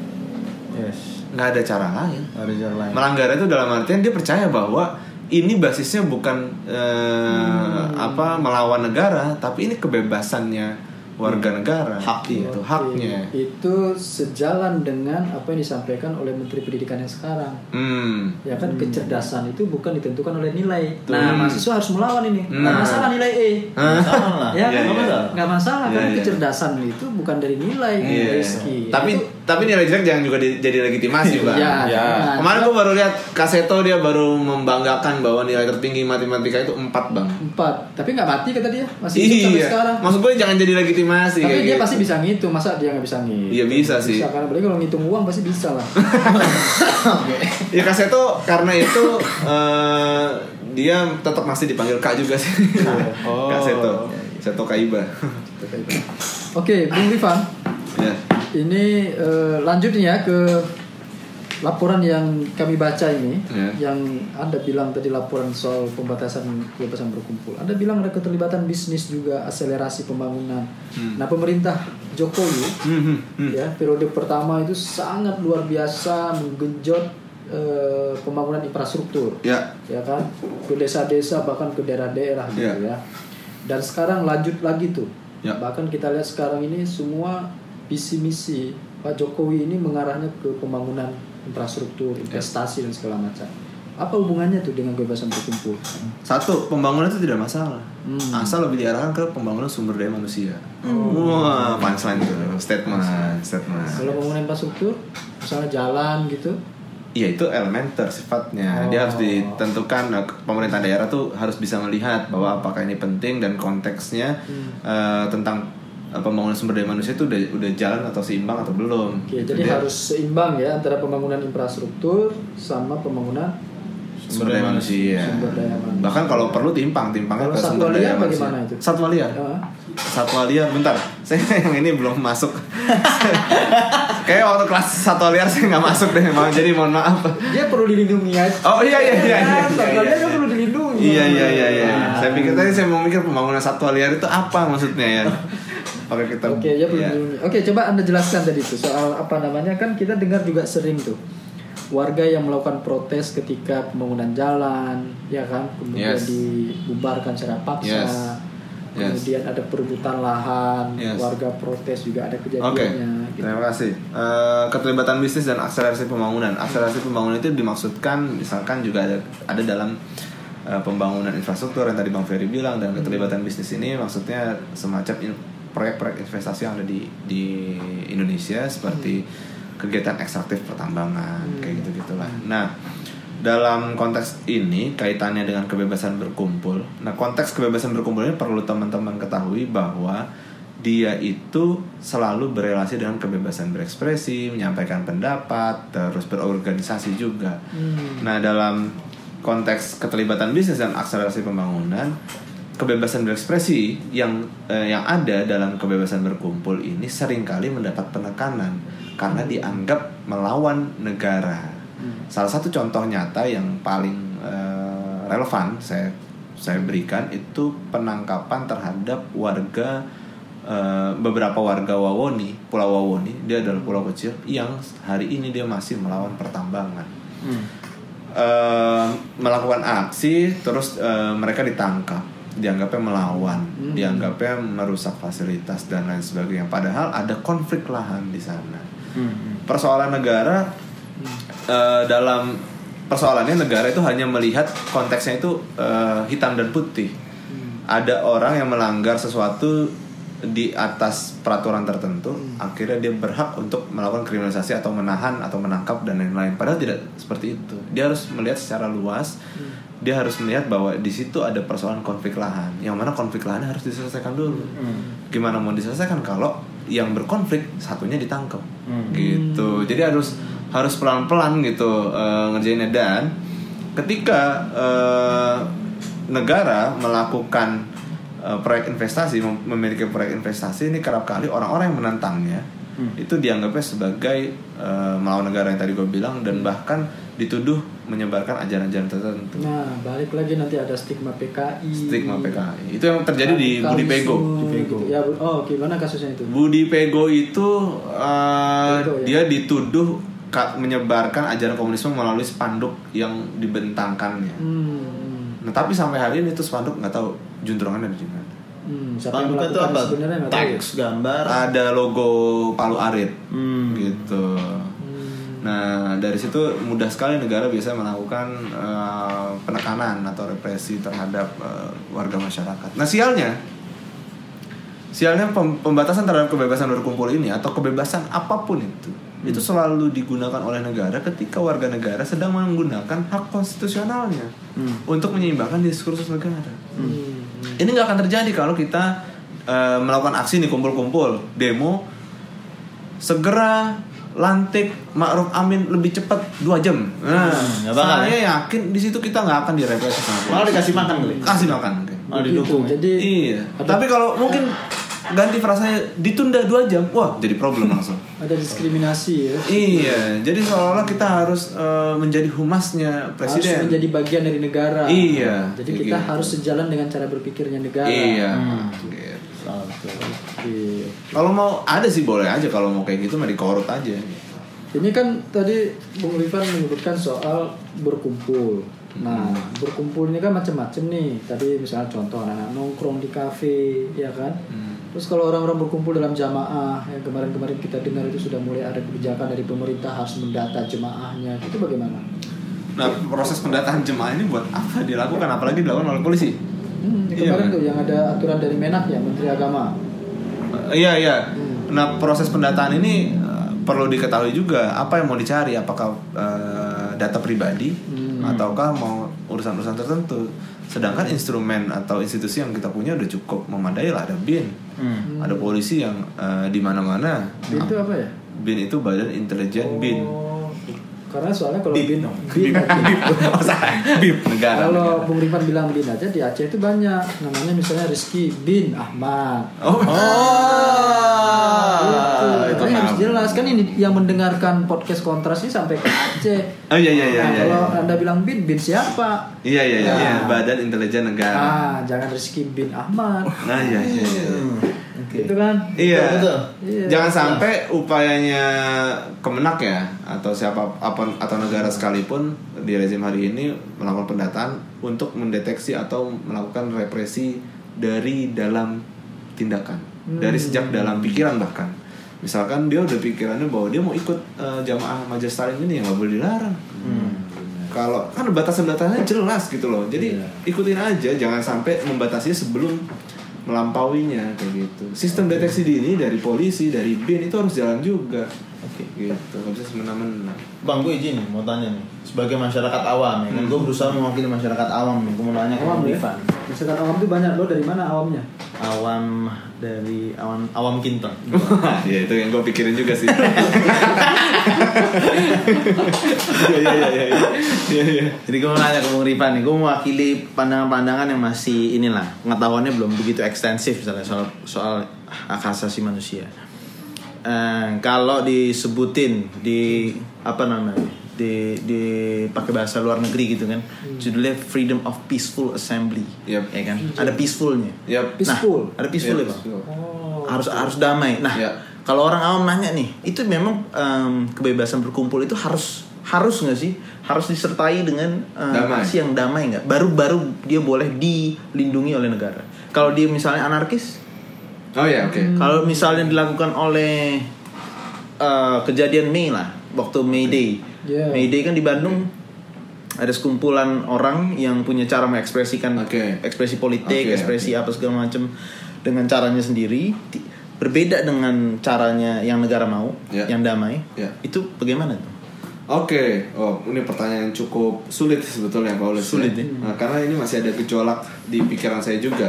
Yes. Nggak ada cara lain. Ada jalan lain. Melanggar itu dalam artian dia percaya bahwa ini basisnya bukan eh, apa melawan negara, tapi ini kebebasannya warga negara. Hak itu Oke. haknya. Itu sejalan dengan apa yang disampaikan oleh Menteri Pendidikan yang sekarang. Hmm. Ya kan kecerdasan itu bukan ditentukan oleh nilai. Betul. Nah, mahasiswa harus melawan ini. Nggak Nah. masalah nilai E. Salah. Ya Iya, kan? iya. Nggak masalah Iya, karena iya. kecerdasan itu bukan dari nilai, Iya. Rizky. Tapi Itu- tapi nilai jelek jangan juga di- jadi legitimasi, Bang. Ya, Ya. nah, Kemarin gue baru lihat Kaseto dia baru membanggakan bahwa nilai tertinggi matematika itu 4 bang. Empat. Tapi nggak mati kata dia, masih hidup sampai Iya. sekarang. Maksud gue jangan jadi legitimasi. Tapi kayak dia gitu. pasti bisa ngitung, masa dia nggak bisa ngitung? Iya, bisa sih. Bisa, karena apalagi kalau ngitung uang pasti bisa lah. Ya Kaseto karena itu eh, dia tetap masih dipanggil Kak juga sih. Oh. Kaseto. Seto Kaiba. Oke, Bung Rifan, ya. ini eh, lanjut nih ya ke laporan yang kami baca ini, Ya. yang Anda bilang tadi laporan soal pembatasan kebebasan berkumpul. Anda bilang ada keterlibatan bisnis juga, akselerasi pembangunan. Nah, pemerintah Jokowi Hmm, hmm. ya periode pertama itu sangat luar biasa menggenjot eh, pembangunan infrastruktur Ya. ya kan ke desa-desa bahkan ke daerah-daerah gitu Ya. ya dan sekarang lanjut lagi tuh Ya. bahkan kita lihat sekarang ini semua visi misi Pak Jokowi ini mengarahnya ke pembangunan infrastruktur investasi dan segala macam Apa hubungannya tuh dengan kebebasan berkumpul? Satu, pembangunan itu tidak masalah. Hmm. Asal lebih diarahkan ke pembangunan sumber daya manusia. Wah, punchline itu. Statement, statement. Kalau pembangunan infrastruktur, misalnya jalan gitu, Iya itu elementer sifatnya. Dia harus Oh. ditentukan nah, pemerintah daerah tuh harus bisa melihat bahwa apakah ini penting dan konteksnya Hmm. eh, tentang pembangunan sumber daya manusia itu udah udah jalan atau seimbang atau belum. Oke, Gitu. jadi Dia- harus seimbang ya antara pembangunan infrastruktur sama pembangunan sumber daya manusia. Sumber daya manusia. Bahkan kalau perlu timpang, timpangnya Kalau ke satwa sumber daya liar manusia. bagaimana itu? Satwa liar. Ya. Satwa liar, bentar. Saya yang ini belum masuk. Kayak waktu kelas satwa liar saya nggak masuk deh, mau jadi mohon maaf. Dia perlu dilindungi aja. Oh iya iya iya iya. Kan, satwa iya, liar iya, kan perlu dilindungi. Iya iya iya iya. Nah. Saya pikir tadi saya mau mikir pembangunan satwa liar itu apa maksudnya ya. Oke kita. Oke, ya perlu iya. dilindungi. Oke, coba Anda jelaskan tadi itu soal apa namanya kan kita dengar juga sering tuh warga yang melakukan protes ketika pembangunan jalan, ya kan, kemudian Yes. dibubarkan secara paksa. Yes. Yes. Kemudian ada perebutan lahan, Yes. warga protes juga ada Oke, kejadiannya. gitu. terima kasih. Eh, keterlibatan bisnis dan akselerasi pembangunan. Akselerasi pembangunan itu dimaksudkan, misalkan juga ada ada dalam eh, pembangunan infrastruktur yang tadi Bang Ferry bilang dan keterlibatan bisnis ini maksudnya semacam proyek-proyek investasi yang ada di di Indonesia seperti kegiatan ekstraktif pertambangan kayak gitu gitulah. Nah dalam konteks ini kaitannya dengan kebebasan berkumpul. Nah, konteks kebebasan berkumpul ini perlu teman-teman ketahui bahwa dia itu selalu berelasi dengan kebebasan berekspresi, menyampaikan pendapat, terus berorganisasi juga. Hmm. Nah, dalam konteks keterlibatan bisnis dan akselerasi pembangunan, kebebasan berekspresi yang eh, yang ada dalam kebebasan berkumpul ini sering kali mendapat penekanan karena dianggap melawan negara. Salah satu contoh nyata yang paling eh, relevan saya saya berikan itu penangkapan terhadap warga eh, beberapa warga Wawoni, Pulau Wawoni, dia adalah pulau kecil yang hari ini dia masih melawan pertambangan. Eh, melakukan aksi terus eh, mereka ditangkap dianggapnya melawan dianggapnya merusak fasilitas dan lain sebagainya. Padahal ada konflik lahan di sana. Persoalan negara eh, dalam persoalannya negara itu hanya melihat konteksnya itu eh, hitam dan putih. Ada orang yang melanggar sesuatu di atas peraturan tertentu akhirnya dia berhak untuk melakukan kriminalisasi atau menahan atau menangkap dan lain-lain. Padahal tidak seperti itu. Dia harus melihat secara luas dia harus melihat bahwa di situ ada persoalan konflik lahan. Yang mana konflik lahan harus diselesaikan dulu. Gimana mau diselesaikan kalau yang berkonflik satunya ditangkap gitu. Jadi harus harus pelan-pelan gitu eh, ngerjainnya. Dan ketika eh, negara melakukan eh, proyek investasi mem- memiliki proyek investasi ini kerap kali orang-orang yang menentangnya itu dianggapnya sebagai eh, melawan negara yang tadi gue bilang dan bahkan dituduh menyebarkan ajaran-ajaran tertentu Nah, balik lagi nanti ada stigma PKI. stigma PKI itu yang terjadi di Budi Pego Gitu. Ya, oh, gimana kasusnya itu? Budi Pego itu uh, Pego, ya? dia dituduh ka- menyebarkan ajaran komunisme melalui spanduk yang dibentangkannya. Hmm. Nah tapi sampai hari ini tuh spanduk nggak tahu juntrungannya di mana. Hmm, siapa yang itu apa? tahu. ya? Teks, gambar. Ada logo Palu Arit Hmm. gitu. Hmm. Nah dari situ mudah sekali negara bisa melakukan uh, penekanan atau represi terhadap uh, warga masyarakat. Nah sialnya, sialnya pem- pembatasan terhadap kebebasan berkumpul ini atau kebebasan apa pun itu, itu selalu digunakan oleh negara ketika warga negara sedang menggunakan hak konstitusionalnya untuk menyeimbangkan diskursus negara. Hmm. Ini nggak akan terjadi kalau kita eh, melakukan aksi nih kumpul-kumpul, demo, segera lantik Ma'ruf Amin lebih cepat dua jam. Nah, Hmm, bakal saya yakin di situ kita nggak akan direpresi sama Malah dikasih makan kali. Kasih makan. Malah Begitu. didukung. ya. Jadi Iya. Tapi kalau mungkin ganti frasanya ditunda dua jam, wah jadi problem langsung. ada diskriminasi ya. iya, jadi seolah-olah kita harus eh, menjadi humasnya Harus presiden. menjadi bagian dari negara. Iya, Jadi kita gitu. harus sejalan dengan cara berpikirnya negara. Iya. Hmm. Iya. Kalau mau ada sih boleh aja kalau mau kayak gitu mah dikorut aja. Ini kan tadi Bung Rifan menyebutkan soal berkumpul. Nah, berkumpul ini kan macam-macam nih. Tadi misalnya contoh anak nongkrong di kafe, ya kan? Terus kalau orang-orang berkumpul dalam jamaah, yang kemarin-kemarin kita dengar itu sudah mulai ada kebijakan dari pemerintah harus mendata jemaahnya. Itu bagaimana? Nah, proses pendataan jemaah ini buat apa dilakukan apalagi dilakukan oleh polisi? Hmm, Iya, kemarin tuh yang ada aturan dari Menak ya Menteri Agama. Eh, Iya iya. Hmm. Nah proses pendataan ini eh, perlu diketahui juga apa yang mau dicari, apakah eh, data pribadi Hmm. ataukah mau urusan-urusan tertentu. Sedangkan instrumen atau institusi yang kita punya udah cukup memadai lah ada BIN, Hmm. ada polisi yang eh, di mana-mana. BIN itu apa ya? BIN itu Badan Intelijen BIN. Oh, karena soalnya kalau BIN, dong. BIN, Oh. Bip negara. kalau Bung Rifan bilang BIN aja di Aceh itu banyak. Namanya misalnya Rizky bin Ahmad. Oh. Gitu. itu Makanya harus nama. jelas kan ini yang mendengarkan podcast kontras ini sampai ke Aceh. Oh iya iya iya. Nah, iya, kalau iya. anda bilang bin, bin siapa? Iya iya iya, Nah. iya. Badan Intelijen Negara. Ah, jangan Rizky bin Ahmad. Nah iya iya. iya. Oke. Gitu kan? Iya. Betul, Iya. Jangan sampai upayanya Kemenak ya atau siapa apa atau negara sekalipun di rezim hari ini melakukan pendataan untuk mendeteksi atau melakukan represi dari dalam tindakan, dari Hmm. sejak dalam pikiran bahkan. Misalkan dia udah pikirannya bahwa dia mau ikut eh, jamaah majelis taklim ini ya nggak boleh dilarang. Kalau kan batasan-batasannya jelas gitu loh. Jadi ikutin aja, jangan sampai membatasi sebelum melampauinya kayak gitu. Sistem deteksi dini dari polisi, dari BIN itu harus jalan juga. Oke. Gitu, nggak bisa semena-mena. Bang gue izin mau tanya nih Sebagai masyarakat awam ya kan Gue berusaha mewakili masyarakat awam nih Gue mau nanya ke Awam Bang ya? Rifan Misalkan awam itu banyak lo dari mana awamnya? Awam dari awam, awam Kinton ya itu yang gue pikirin juga sih. Iya iya iya iya. Iya iya. Jadi gue mau nanya ke Bang Rifan nih Gue mewakili pandangan-pandangan yang masih inilah Pengetahuannya belum begitu ekstensif Misalnya soal, soal hak asasi manusia Eh, Kalau disebutin di Apa namanya di di pakai bahasa luar negeri gitu kan judulnya freedom of peaceful assembly Yap. ya kan ada peacefulnya. Peaceful. Nah, ada peaceful Iya, ya peaceful. Oh. harus harus damai. Nah, Ya. kalau orang awam nanya nih, itu memang em, kebebasan berkumpul itu harus harus nggak sih? Harus disertai dengan Damai. aksi yang damai nggak? Baru baru dia boleh dilindungi oleh negara. Kalau dia misalnya anarkis, Oh ya oke. kalau misalnya dilakukan oleh eh, kejadian Mei lah, waktu May Day. Ya. May Day kan di Bandung ada sekumpulan orang yang punya cara mengekspresikan Oke. ekspresi politik, Oke, ekspresi apa segala macam dengan caranya sendiri, berbeda dengan caranya yang negara mau, Ya. yang damai. Ya. Itu bagaimana tuh? Oke, oh ini pertanyaan yang cukup sulit sebetulnya Paulus. Sulit, ya? Nah, karena ini masih ada gejolak di pikiran saya juga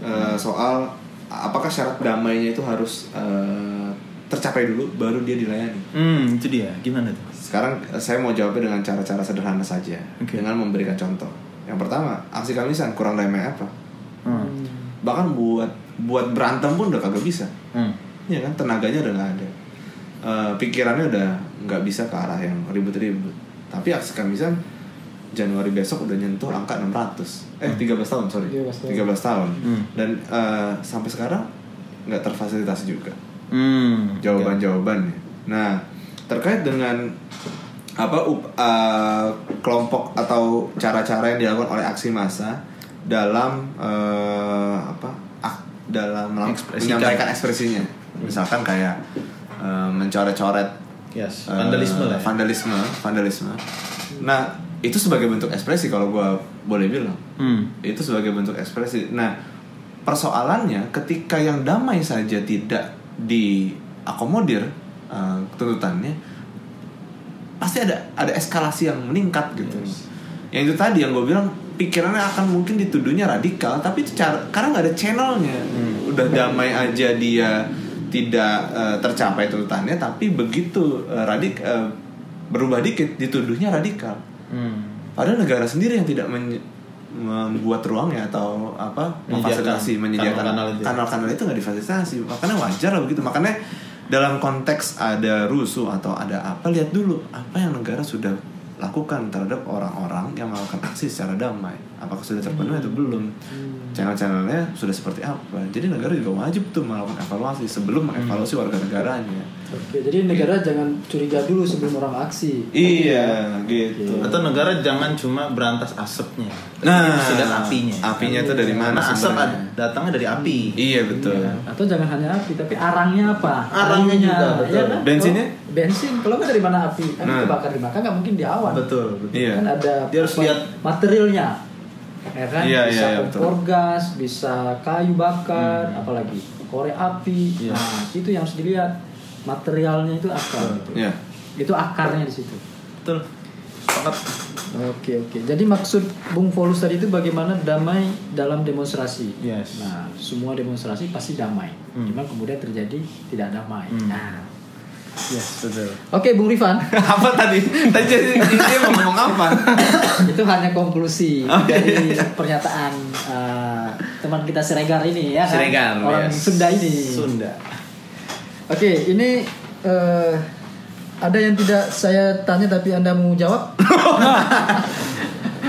Eh, soal apakah syarat damainya itu harus eh, tercapai dulu baru dia dilayani. Hmm, itu dia. Gimana tuh? Sekarang eh, saya mau jawabnya dengan cara-cara sederhana saja Oke. dengan memberikan contoh. Yang pertama, aksi kamisan kurang damai apa? Hmm. Bahkan buat buat berantem pun udah kagak bisa. Hmm. Iya kan tenaganya udah nggak ada. Eh, pikirannya udah nggak bisa ke arah yang ribut-ribut. Tapi aksi kamisan Januari besok udah nyentuh angka 600. Eh 13 tahun, sorry. 13 tahun. 13 tahun. Hmm. Dan eh, sampai sekarang nggak terfasilitasi juga Hmm. jawaban-jawabannya. Nah, terkait dengan apa up- uh, kelompok atau cara-cara yang dilakukan oleh aksi massa dalam uh, apa ak- dalam menyampaikan ekspresinya. Misalkan kayak uh, mencoret-coret Yes, uh, vandalisme lah. ya. vandalisme, vandalisme. Nah, itu sebagai bentuk ekspresi kalau gua boleh bilang Hmm. itu sebagai bentuk ekspresi. Nah, persoalannya ketika yang damai saja tidak diakomodir uh, tuntutannya, pasti ada ada eskalasi yang meningkat gitu. Yang itu tadi yang gue bilang pikirannya akan mungkin dituduhnya radikal, tapi itu cara karena nggak ada channelnya. Udah damai aja dia tidak uh, tercapai tuntutannya, tapi begitu uh, radik uh, berubah dikit dituduhnya radikal. Hmm. Padahal negara sendiri yang tidak men- membuat ruangnya atau apa memfasilitasi menyediakan itu. kanal-kanal itu nggak difasilitasi makanya wajar lah begitu makanya dalam konteks ada rusuh atau ada apa lihat dulu apa yang negara sudah lakukan terhadap orang-orang yang melakukan aksi secara damai apakah sudah terpenuhi atau belum channel-channelnya sudah seperti apa jadi negara juga wajib tuh melakukan evaluasi sebelum mengevaluasi warga negaranya Oke, jadi negara jangan curiga dulu sebelum orang aksi. iya gitu Atau negara jangan cuma berantas asapnya. Nah, Tapi dan apinya. apinya tuh dari mana Karena asap datangnya dari api. Iya betul. Atau jangan hanya api, tapi arangnya apa? Arangnya juga, betul. ya kan? Bensinnya? Bensin kalau nggak dari mana api kan Nah. kebakar di kan nggak mungkin di awan betul betul Iya. kan ada Dia harus lihat. materialnya ya kan Iya, bisa iya, iya, kompor gas bisa kayu bakar apalagi korek api Iya. nah itu yang harus dilihat materialnya itu apa gitu. Iya. itu akarnya di situ betul sepakat Oke oke. Jadi maksud Bung Volus tadi itu bagaimana damai dalam demonstrasi. Yes. Nah semua demonstrasi pasti damai. Hmm. Cuma kemudian terjadi tidak damai. Hmm. Nah. Yes betul Oke Bung Rifan, apa tadi? Tadi jadi dia mau ngomong apa? itu hanya konklusi Oh, iya, dari pernyataan eh, teman kita Siregar ini ya kan? Siregar, Orang yes. Sunda ini. Sunda Oke ini eh, ada yang tidak saya tanya tapi anda mau jawab?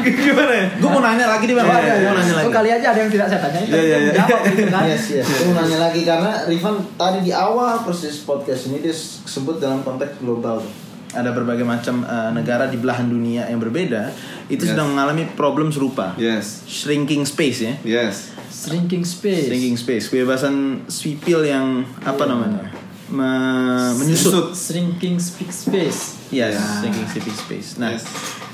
Gimana ya? gue mau nanya lagi di bang Oh, ada, gue mau nanya lagi Oh, kali aja ada yang tidak saya tanya. Iya, iya, iya. Gitu kan? Yes, yes. Gue mau nanya lagi karena Rifan tadi di awal proses podcast ini dia sebut dalam konteks global. Ada berbagai macam uh, negara di belahan dunia yang berbeda itu Yes. sedang mengalami problem serupa. Yes. Shrinking space ya. Yes. Shrinking space. Shrinking space, kebebasan sipil yang apa namanya? Me- menyusut. Shrinking speak space. Yes, Ya. shrinking civic space. Nah, Yes.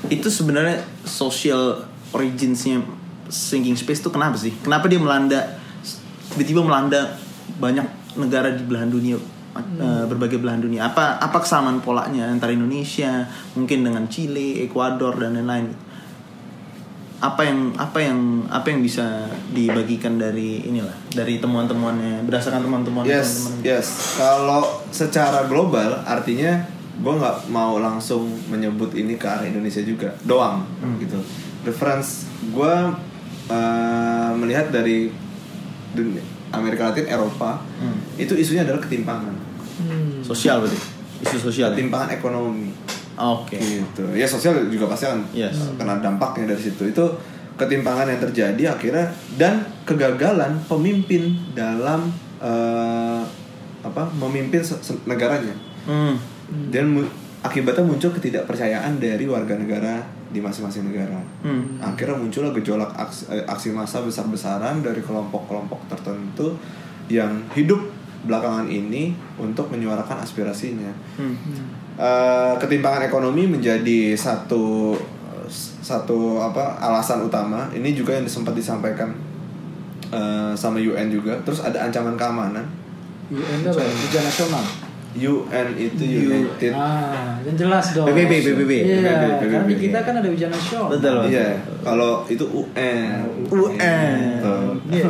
Itu sebenarnya social originsnya shrinking space itu kenapa sih? Kenapa dia melanda tiba-tiba melanda banyak negara di belahan dunia eh, berbagai belahan dunia? Apa apa kesamaan polanya antara Indonesia mungkin dengan Chile, Ekuador dan lain-lain? Apa yang apa yang apa yang bisa dibagikan dari inilah dari temuan-temuannya berdasarkan temuan-temuan Yes, teman-teman? yes. Kalau secara global artinya gue nggak mau langsung menyebut ini ke arah Indonesia juga, doang gitu. Reference gue uh, melihat dari dunia Amerika Latin, Eropa, Hmm. itu isunya adalah ketimpangan, Hmm. Sosial berarti. Isu sosial. ya? ketimpangan ekonomi. Oke. gitu ya sosial juga pasti akan Yes. uh, kena dampaknya dari situ itu ketimpangan yang terjadi akhirnya dan kegagalan pemimpin dalam uh, apa memimpin negaranya Hmm. Dan mu- akibatnya muncul ketidakpercayaan dari warga negara di masing-masing negara Hmm. akhirnya muncullah gejolak aksi, eh, aksi massa besar-besaran dari kelompok-kelompok tertentu yang hidup belakangan ini untuk menyuarakan aspirasinya Hmm. Eh, ketimpangan ekonomi menjadi satu satu apa alasan utama ini juga yang sempat disampaikan eh, sama UN juga terus ada ancaman keamanan UN itu apa? Ujian nasional. UN itu United Ah, yang jelas dong. PBB, PBB. Iya, PBB, karena di kita kan ada ujian nasional. Betul. iya kalau itu UN UN. Iya.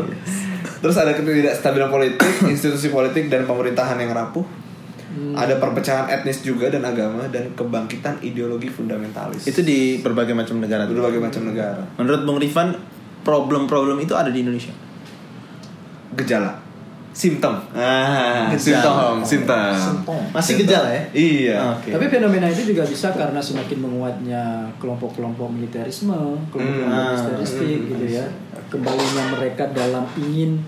terus ada ketidakstabilan politik institusi politik dan pemerintahan yang rapuh Hmm. ada perpecahan etnis juga dan agama dan kebangkitan ideologi fundamentalis Itu di berbagai macam negara. di berbagai macam negara Menurut Bung Rifan, problem-problem itu ada di Indonesia. gejala simptom ah Gejala. simptom simptom. Masih gejala ya? iya Oke. Tapi fenomena itu juga bisa karena semakin menguatnya kelompok-kelompok militerisme, kelompok-kelompok Hmm. militeristik gitu ya. Kembalinya mereka dalam ingin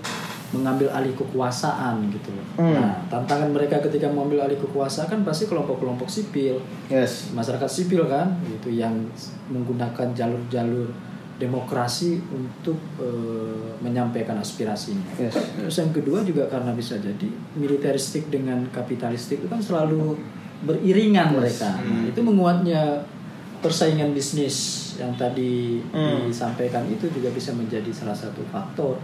mengambil alih kekuasaan gitu loh. Hmm. Nah, tantangan mereka ketika mengambil alih kekuasaan kan pasti kelompok-kelompok sipil, Yes. masyarakat sipil kan gitu yang menggunakan jalur-jalur demokrasi untuk eh, menyampaikan aspirasinya. Yes. Terus yang kedua juga karena bisa jadi militeristik dengan kapitalistik itu kan selalu beriringan mereka. Nah, itu menguatnya persaingan bisnis yang tadi Hmm. disampaikan itu juga bisa menjadi salah satu faktor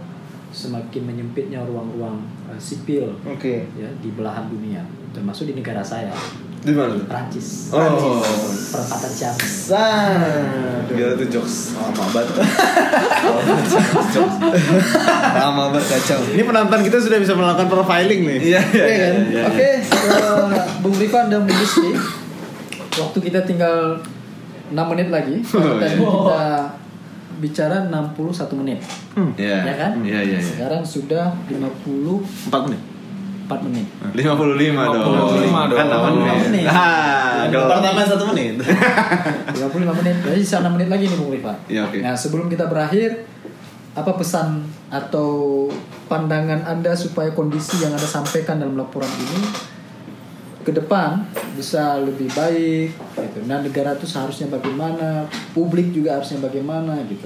semakin menyempitnya ruang-ruang eh, sipil Oke. ya di belahan dunia termasuk di negara saya di mana? Prancis. Oh. Perempatan Charles. Nah, Gila tuh jokes lama banget Jokes Lama banget kacau ini penonton kita sudah bisa melakukan profiling nih. Iya iya Iya kan? iya, iya. Oke, Bung Rifan dan Bung Rizky, waktu kita tinggal 6 menit lagi. Oh, Dan iya. kita bicara 61 menit. Iya Ya kan? Iya iya iya Sekarang sudah 54 Empat menit. Menit. 55 dong 55 dong. Kan 8 menit menit. Ah. Pertama satu menit. 55 menit. Berarti sisa 6 menit lagi nih Bung Rifan. Iya, oke. Nah, sebelum kita berakhir apa pesan atau pandangan Anda supaya kondisi yang Anda sampaikan dalam laporan ini ke depan bisa lebih baik gitu. Nah, negara itu seharusnya bagaimana, publik juga harusnya bagaimana gitu.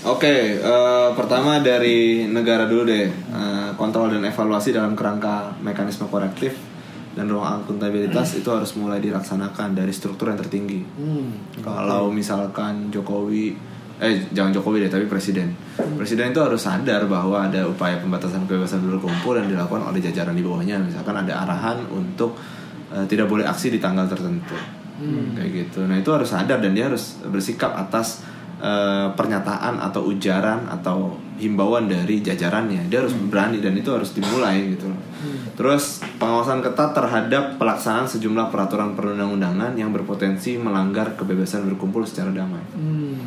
Oke, eh, pertama dari negara dulu deh, Eh, kontrol dan evaluasi dalam kerangka mekanisme korektif. dan ruang akuntabilitas itu harus mulai dilaksanakan dari struktur yang tertinggi. Hmm. Kalau misalkan Jokowi eh jangan Jokowi deh tapi presiden. Presiden itu harus sadar bahwa ada upaya pembatasan kebebasan berkumpul yang dilakukan oleh jajaran di bawahnya. Misalkan ada arahan untuk eh, tidak boleh aksi di tanggal tertentu. Kayak gitu. Nah, itu harus sadar dan dia harus bersikap atas eh, pernyataan atau ujaran atau himbauan dari jajarannya. Dia harus berani dan itu harus dimulai gitu. loh. Terus pengawasan ketat terhadap pelaksanaan sejumlah peraturan perundang-undangan yang berpotensi melanggar kebebasan berkumpul secara damai Hmm.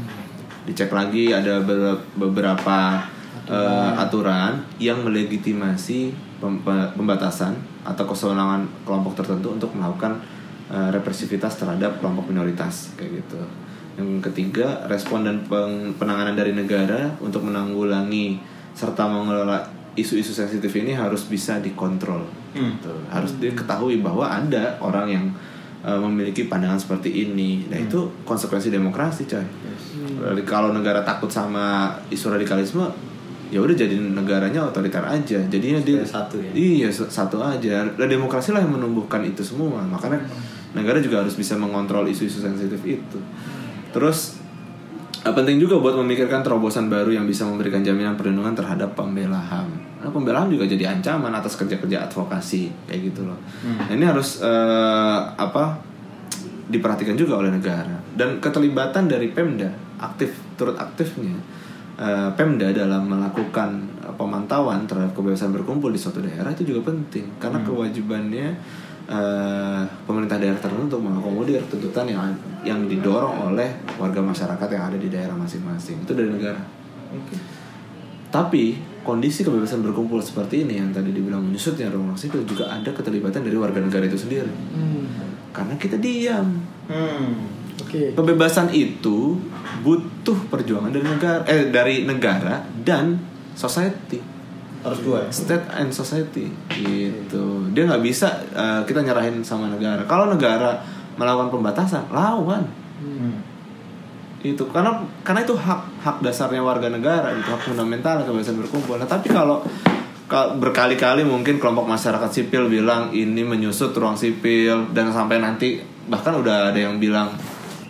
dicek lagi ada be- beberapa eh, aturan yang melegitimasi pem- pe- pembatasan atau kesewenangan kelompok tertentu untuk melakukan eh, represivitas terhadap kelompok minoritas kayak gitu. Yang ketiga, respon dan peng- penanganan dari negara untuk menanggulangi serta mengelola isu-isu sensitif ini harus bisa dikontrol. Gitu. Harus diketahui bahwa ada orang yang eh, memiliki pandangan seperti ini. Nah, itu konsekuensi demokrasi, coy. Jadi Kalau negara takut sama isu radikalisme, ya udah jadi negaranya otoriter aja. Jadinya dia satu ya? Iya, satu aja. Dan demokrasi lah yang menumbuhkan itu semua. Makanya negara juga harus bisa mengontrol isu-isu sensitif itu. Terus eh, penting juga buat memikirkan terobosan baru yang bisa memberikan jaminan perlindungan terhadap pembela HAM. Nah, pembela HAM juga jadi ancaman atas kerja-kerja advokasi kayak gitu loh. Nah, ini harus eh, apa diperhatikan juga oleh negara dan keterlibatan dari Pemda aktif turut aktifnya eh, Pemda dalam melakukan pemantauan terhadap kebebasan berkumpul di suatu daerah itu juga penting karena kewajibannya eh, pemerintah daerah tertentu untuk mengakomodir tuntutan yang yang didorong oleh warga masyarakat yang ada di daerah masing-masing itu dari negara. Tapi kondisi kebebasan berkumpul seperti ini yang tadi dibilang menyusutnya ruang sipil juga ada keterlibatan dari warga negara itu sendiri. Hmm. Karena kita diam. Hmm. Oke. Kebebasan itu butuh perjuangan dari negara eh dari negara dan society. Harus dua ya? State and society gitu. Dia nggak bisa eh, kita nyerahin sama negara. Kalau negara melakukan pembatasan, lawan. Hmm. itu karena karena itu hak hak dasarnya warga negara itu hak fundamental kebebasan berkumpul nah tapi kalau berkali-kali mungkin kelompok masyarakat sipil bilang ini menyusut ruang sipil dan sampai nanti bahkan udah ada yang bilang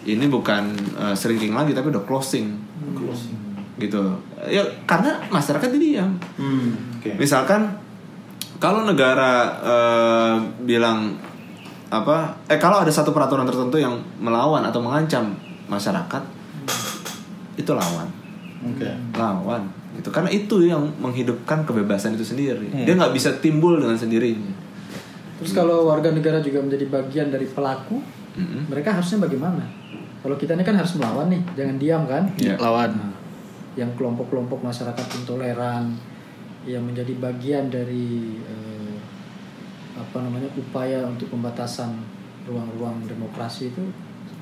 ini bukan uh, shrinking lagi tapi udah closing gitu ya karena masyarakat diam Hmm. Oke. Misalkan kalau negara eh, bilang apa eh kalau ada satu peraturan tertentu yang melawan atau mengancam masyarakat itu lawan Oke. lawan gitu karena itu yang menghidupkan kebebasan itu sendiri dia nggak bisa timbul dengan sendirinya Terus kalau warga negara juga menjadi bagian dari pelaku, Mm-mm. mereka harusnya bagaimana? Kalau kita ini kan harus melawan nih, jangan diam kan? Iya. Lawan. Nah, yang kelompok-kelompok masyarakat intoleran yang menjadi bagian dari eh, apa namanya upaya untuk pembatasan ruang-ruang demokrasi itu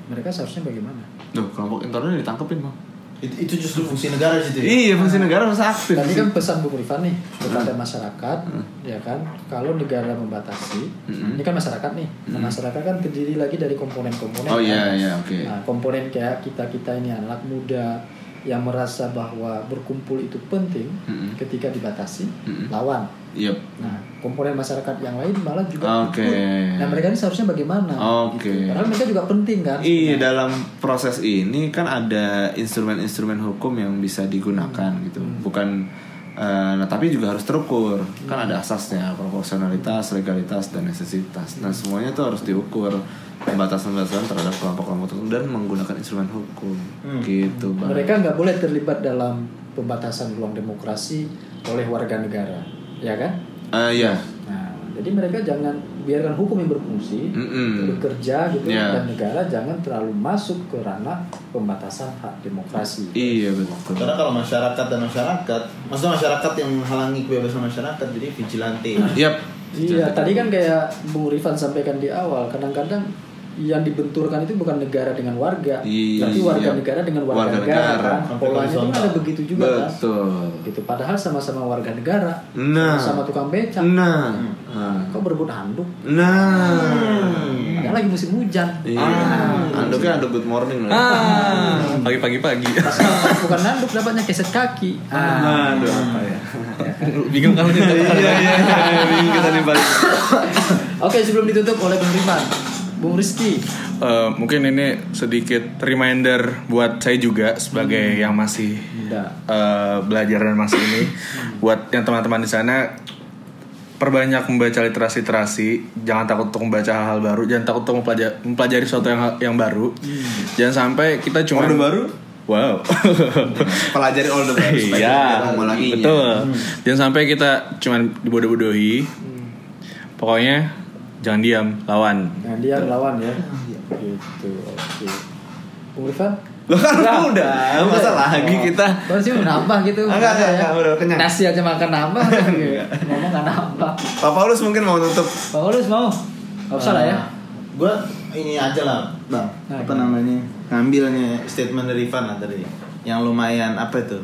mereka seharusnya bagaimana? Duh, kelompok intoleran ditangkepin bang Itu, itu justru fungsi negara situ ya? iya fungsi negara harus aktif Tadi kan pesan Bung Rifan nih kepada masyarakat, ya kan, kalau negara membatasi, Hmm. ini kan masyarakat nih, nah, masyarakat kan terdiri lagi dari komponen-komponen. oh kan? iya iya oke Nah, komponen kayak kita kita ini anak muda yang merasa bahwa berkumpul itu penting, Mm-mm. ketika dibatasi, Mm-mm. lawan. Yep. Nah, komponen masyarakat yang lain malah juga Oke. ikut. Nah, mereka ini seharusnya bagaimana? Oke. Gitu. Padahal mereka juga penting kan. Iya dalam proses ini kan ada instrumen-instrumen hukum yang bisa digunakan gitu, bukan. Eh, nah tapi juga harus terukur, kan ada asasnya proporsionalitas, legalitas dan necesitas. Nah semuanya tuh harus diukur pembatasan-pembatasan terhadap kelompok-kelompok tertentu dan menggunakan instrumen hukum, gitu bang. Mereka nggak boleh terlibat dalam pembatasan ruang demokrasi oleh warga negara, ya kan? Eh, ya, jadi mereka jangan biarkan hukum yang berfungsi Mm-mm. bekerja gitu Ya. dan negara jangan terlalu masuk ke ranah pembatasan hak demokrasi. iya betul. Karena kalau masyarakat dan masyarakat, maksudnya masyarakat yang menghalangi kebebasan masyarakat jadi vigilante. Yap. Iya, tadi kan kayak Bung Rifan sampaikan di awal, kadang-kadang yang dibenturkan itu bukan negara dengan warga, Iya. tapi warga negara dengan warga, Warga negara. negara. kan. Polanya itu horizontal. ada begitu juga kan. Betul. Gitu. Padahal sama-sama warga negara, Nah. sama tukang becak. Nah, Kok berebut handuk? nah. Padahal lagi musim hujan. Iya. Anduknya anduk good morning lah. Ah, pagi-pagi pagi. Bukan handuk dapatnya keset kaki. Ah, Aduh apa ya? Bingung lu cerita? Iya iya iya. Bingung kita nih balik. Oke, sebelum ditutup oleh Bung Riman, Bung Rizky. Eh, mungkin ini sedikit reminder buat saya juga sebagai yang masih Muda. eh, belajar dan masih ini buat yang teman-teman di sana perbanyak membaca literasi-literasi jangan takut untuk membaca hal-hal baru jangan takut untuk mempelajari, mempelajari sesuatu yang yang baru jangan sampai kita cuma Orde baru? wow Pelajari all the baru iya kita mengulanginya. betul jangan sampai kita cuma dibodoh-bodohi pokoknya jangan diam lawan Nah, dia lawan ya. Gitu. Oke. Bung Rifan? Lo kan udah, masa lagi kita Kalau sih mau nambah gitu. Enggak, enggak, Ada enggak, udah kenyang. Nasi aja makan nambah. Ngomong nggak nambah. Pak Paulus mungkin mau nutup Pak Paulus mau? Gak usah lah ya. Gue ini aja lah, bang. Nah, apa namanya? Ngambilnya statement dari Ivan lah tadi. Yang lumayan apa itu?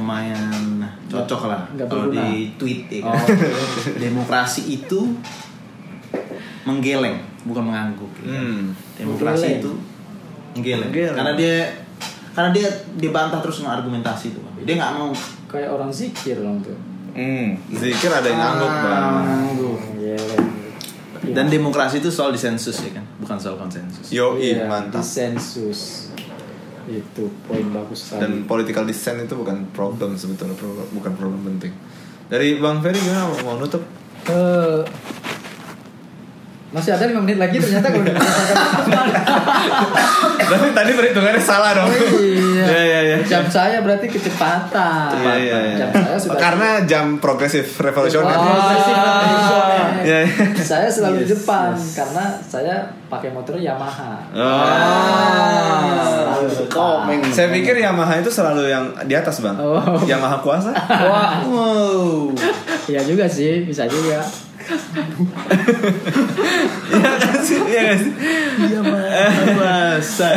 Lumayan cocok lah kalau di tweet ya. Oh. kan. Demokrasi itu menggeleng, bukan mengangguk. ya kan. Hmm. Demokrasi Menggeleng. itu menggeleng. Menggeleng. Karena dia karena dia dibantah terus dengan argumentasi itu. Dia nggak mau Kayak orang zikir dong tuh. hmm. Zikir ada yang ngangguk bang mengangguk. Geleng. Dan demokrasi itu soal disensus ya kan, bukan soal konsensus. Yo Iya, mantap Disensus. Itu poin bagus sekali. Dan political dissent itu bukan problem sebetulnya Bukan problem penting Dari Bang Ferry gimana mau nutup? Eh, masih ada 5 menit lagi ternyata kalau Berarti tadi perhitungannya salah dong Oh iya. Iya iya iya Jam saya berarti kecepatan. Iya, iya, iya. Jam saya sudah Karena jam progresif revolusioner Oh, Iya, iya. Saya selalu di depan karena saya pakai motor Yamaha. Ah. Selalu di depan. Saya pikir Yamaha itu selalu yang di atas bang Oh. Yamaha kuasa Wow. Iya juga sih, bisa juga. Iya kan sih Iya kan sih Bahasa.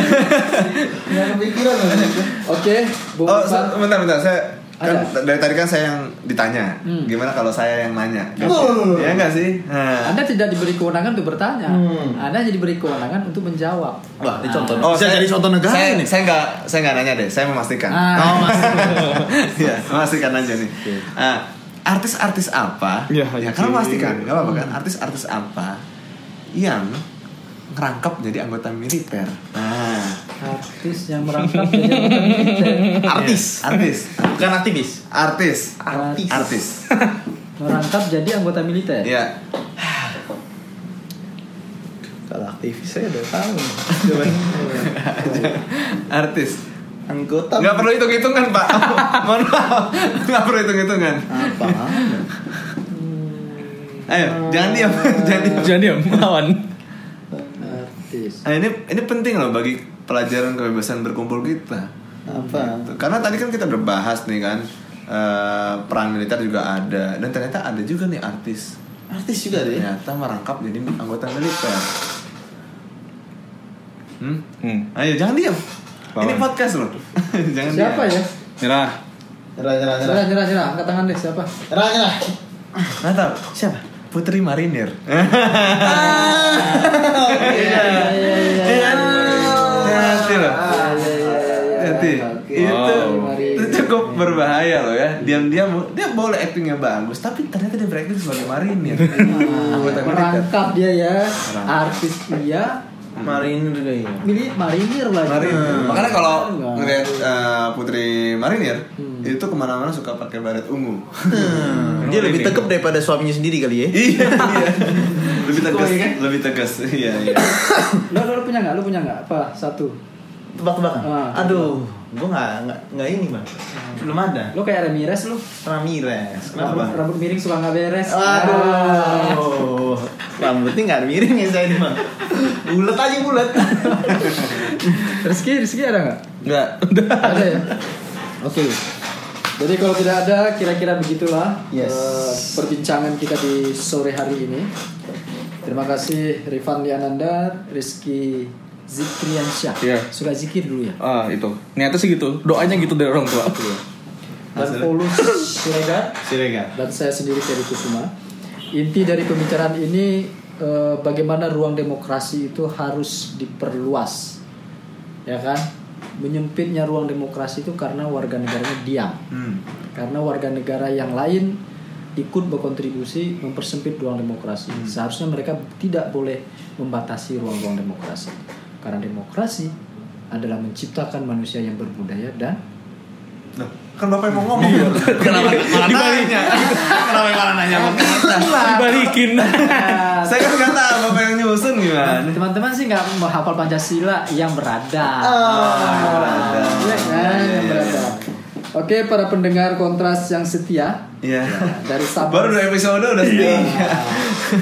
Oke, Bung Oh bentar bentar saya kan Ada. dari tadi kan saya yang ditanya Hmm. gimana kalau saya yang nanya Oh. ya enggak sih nah. Anda tidak diberi kewenangan untuk bertanya. Hmm. Anda hanya diberi kewenangan untuk menjawab. Wah, ini contoh. Oh, Bisa saya- jadi contoh negara saya, nih. Saya nggak, saya nggak nanya deh. Saya memastikan. Ah. Oh, Mas. Iya, memastikan aja nih. Ah, artis-artis apa? Ya, ya oke. kan memastikan, nggak apa-apa kan? Artis-artis apa yang ngerangkap jadi anggota militer? Nah, Artis yang merangkap jadi anggota militer. artis, artis, Bukan aktivis. artis, Artis. artis. merangkap jadi anggota militer. Iya. Kalau aktivis saya udah tahu. artis. Anggota Nggak perlu hitung-hitungan, Pak. Mohon maaf. Nggak perlu hitung-hitungan. apa? Ayo, jangan diam, jangan diam. jangan diam lawan Artis. Nah, ini ini penting loh bagi pelajaran kebebasan berkumpul kita. Apa? Gitu. Karena tadi kan kita udah bahas nih kan eh, peran militer juga ada dan ternyata ada juga nih artis Artis juga deh. ternyata merangkap jadi anggota militer. Hmm? hmm. Ayo jangan diam. Ini podcast loh. jangan Siapa diam. ya? nyerah Nyerah, nyerah, Nyerah, nyerah. nyerah, nyerah. Angkat tangan deh, siapa? Nyerah, nyerah. Nggak tahu. Siapa? Putri Marinir. Iya, iya, iya, iya. Hati loh. Hati. Itu, cukup berbahaya loh ya. Diam-diam dia boleh actingnya bagus, tapi ternyata dia berakting sebagai marinir. Militer. Merangkap dia ya. Artis iya. Marinir juga ya. Milih marinir lagi. Marinir. Makanya kalau ngeliat eh, Putri Marinir Hmm. itu ke mana-mana suka pakai baret ungu. Dia lebih tekep daripada suaminya sendiri kali ya. iya, iya. Lebih tegas, ya kan? lebih tegas. Iya, iya. Lo, lo, punya nggak? Lo punya nggak? Apa? Satu. Tebak-tebakan. Ah. Aduh, nggak nggak nggak ini bang. Belum ada. Lo kayak Ramirez lo. Ramirez. Rambut, Kenapa? rambut miring suka nggak beres. Aduh, rambutnya nggak ada miring ya saya ini bang. Bulat aja bulat. Rizky, Rizky ada nggak? Enggak, udah. Ada ya. Oke. Jadi kalau tidak ada, kira-kira begitulah Yes. eh, perbincangan kita di sore hari ini. Terima kasih Rifan Liananda, Rizky Zikriansyah. Iya. Suka zikir dulu ya. Ah, itu. Niatnya sih gitu. Doanya gitu dari orang tua. Dan Paulus Siregar Siregar. dan saya sendiri Ferry Kusuma. Inti dari pembicaraan ini eh, bagaimana ruang demokrasi itu harus diperluas. Ya kan? Menyempitnya ruang demokrasi itu karena warga negaranya diam. Hmm. karena warga negara yang lain ikut berkontribusi mempersempit ruang demokrasi. Seharusnya mereka tidak boleh membatasi ruang-ruang demokrasi. Karena demokrasi adalah menciptakan manusia yang berbudaya dan kan bapak yang mau ngomong. Kenapa? Malah nanya? Kenapa malah nanya? Sama kita Dibalikin. saya kan nggak tahu bapak yang nyusun gimana. Teman-teman sih nggak menghafal Pancasila yang berada. yang berada. Iya kan, yang berada. Oke, para pendengar kontras yang setia Iya. dari Sabang. baru dua episode udah setia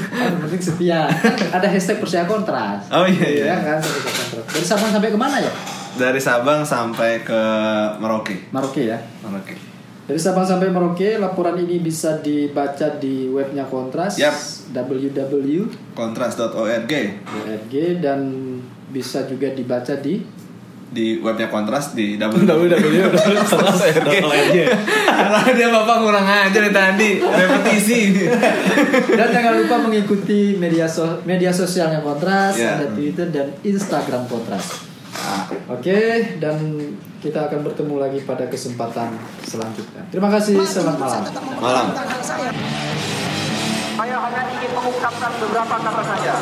Kan penting setia. Ada hashtag percaya kontras. oh iya iya Iya kan. Dari Sabang sampai ke mana ya? dari Sabang sampai ke Merauke Merauke ya. Merauke Dari Sabang sampai Merauke, laporan ini bisa dibaca di webnya Kontras Yap. www.org kontras.org dan bisa juga dibaca di di webnya kontras di www.kontras.org. Karena dia bapak kurang aja dari tadi repetisi. dan jangan lupa mengikuti media so- media sosialnya Kontras, Ya. ada Twitter dan Instagram Kontras. Ah, Oke, dan kita akan bertemu lagi pada kesempatan selanjutnya. Terima kasih, selamat malam. malam. Saya hanya ingin mengungkapkan beberapa kata saja.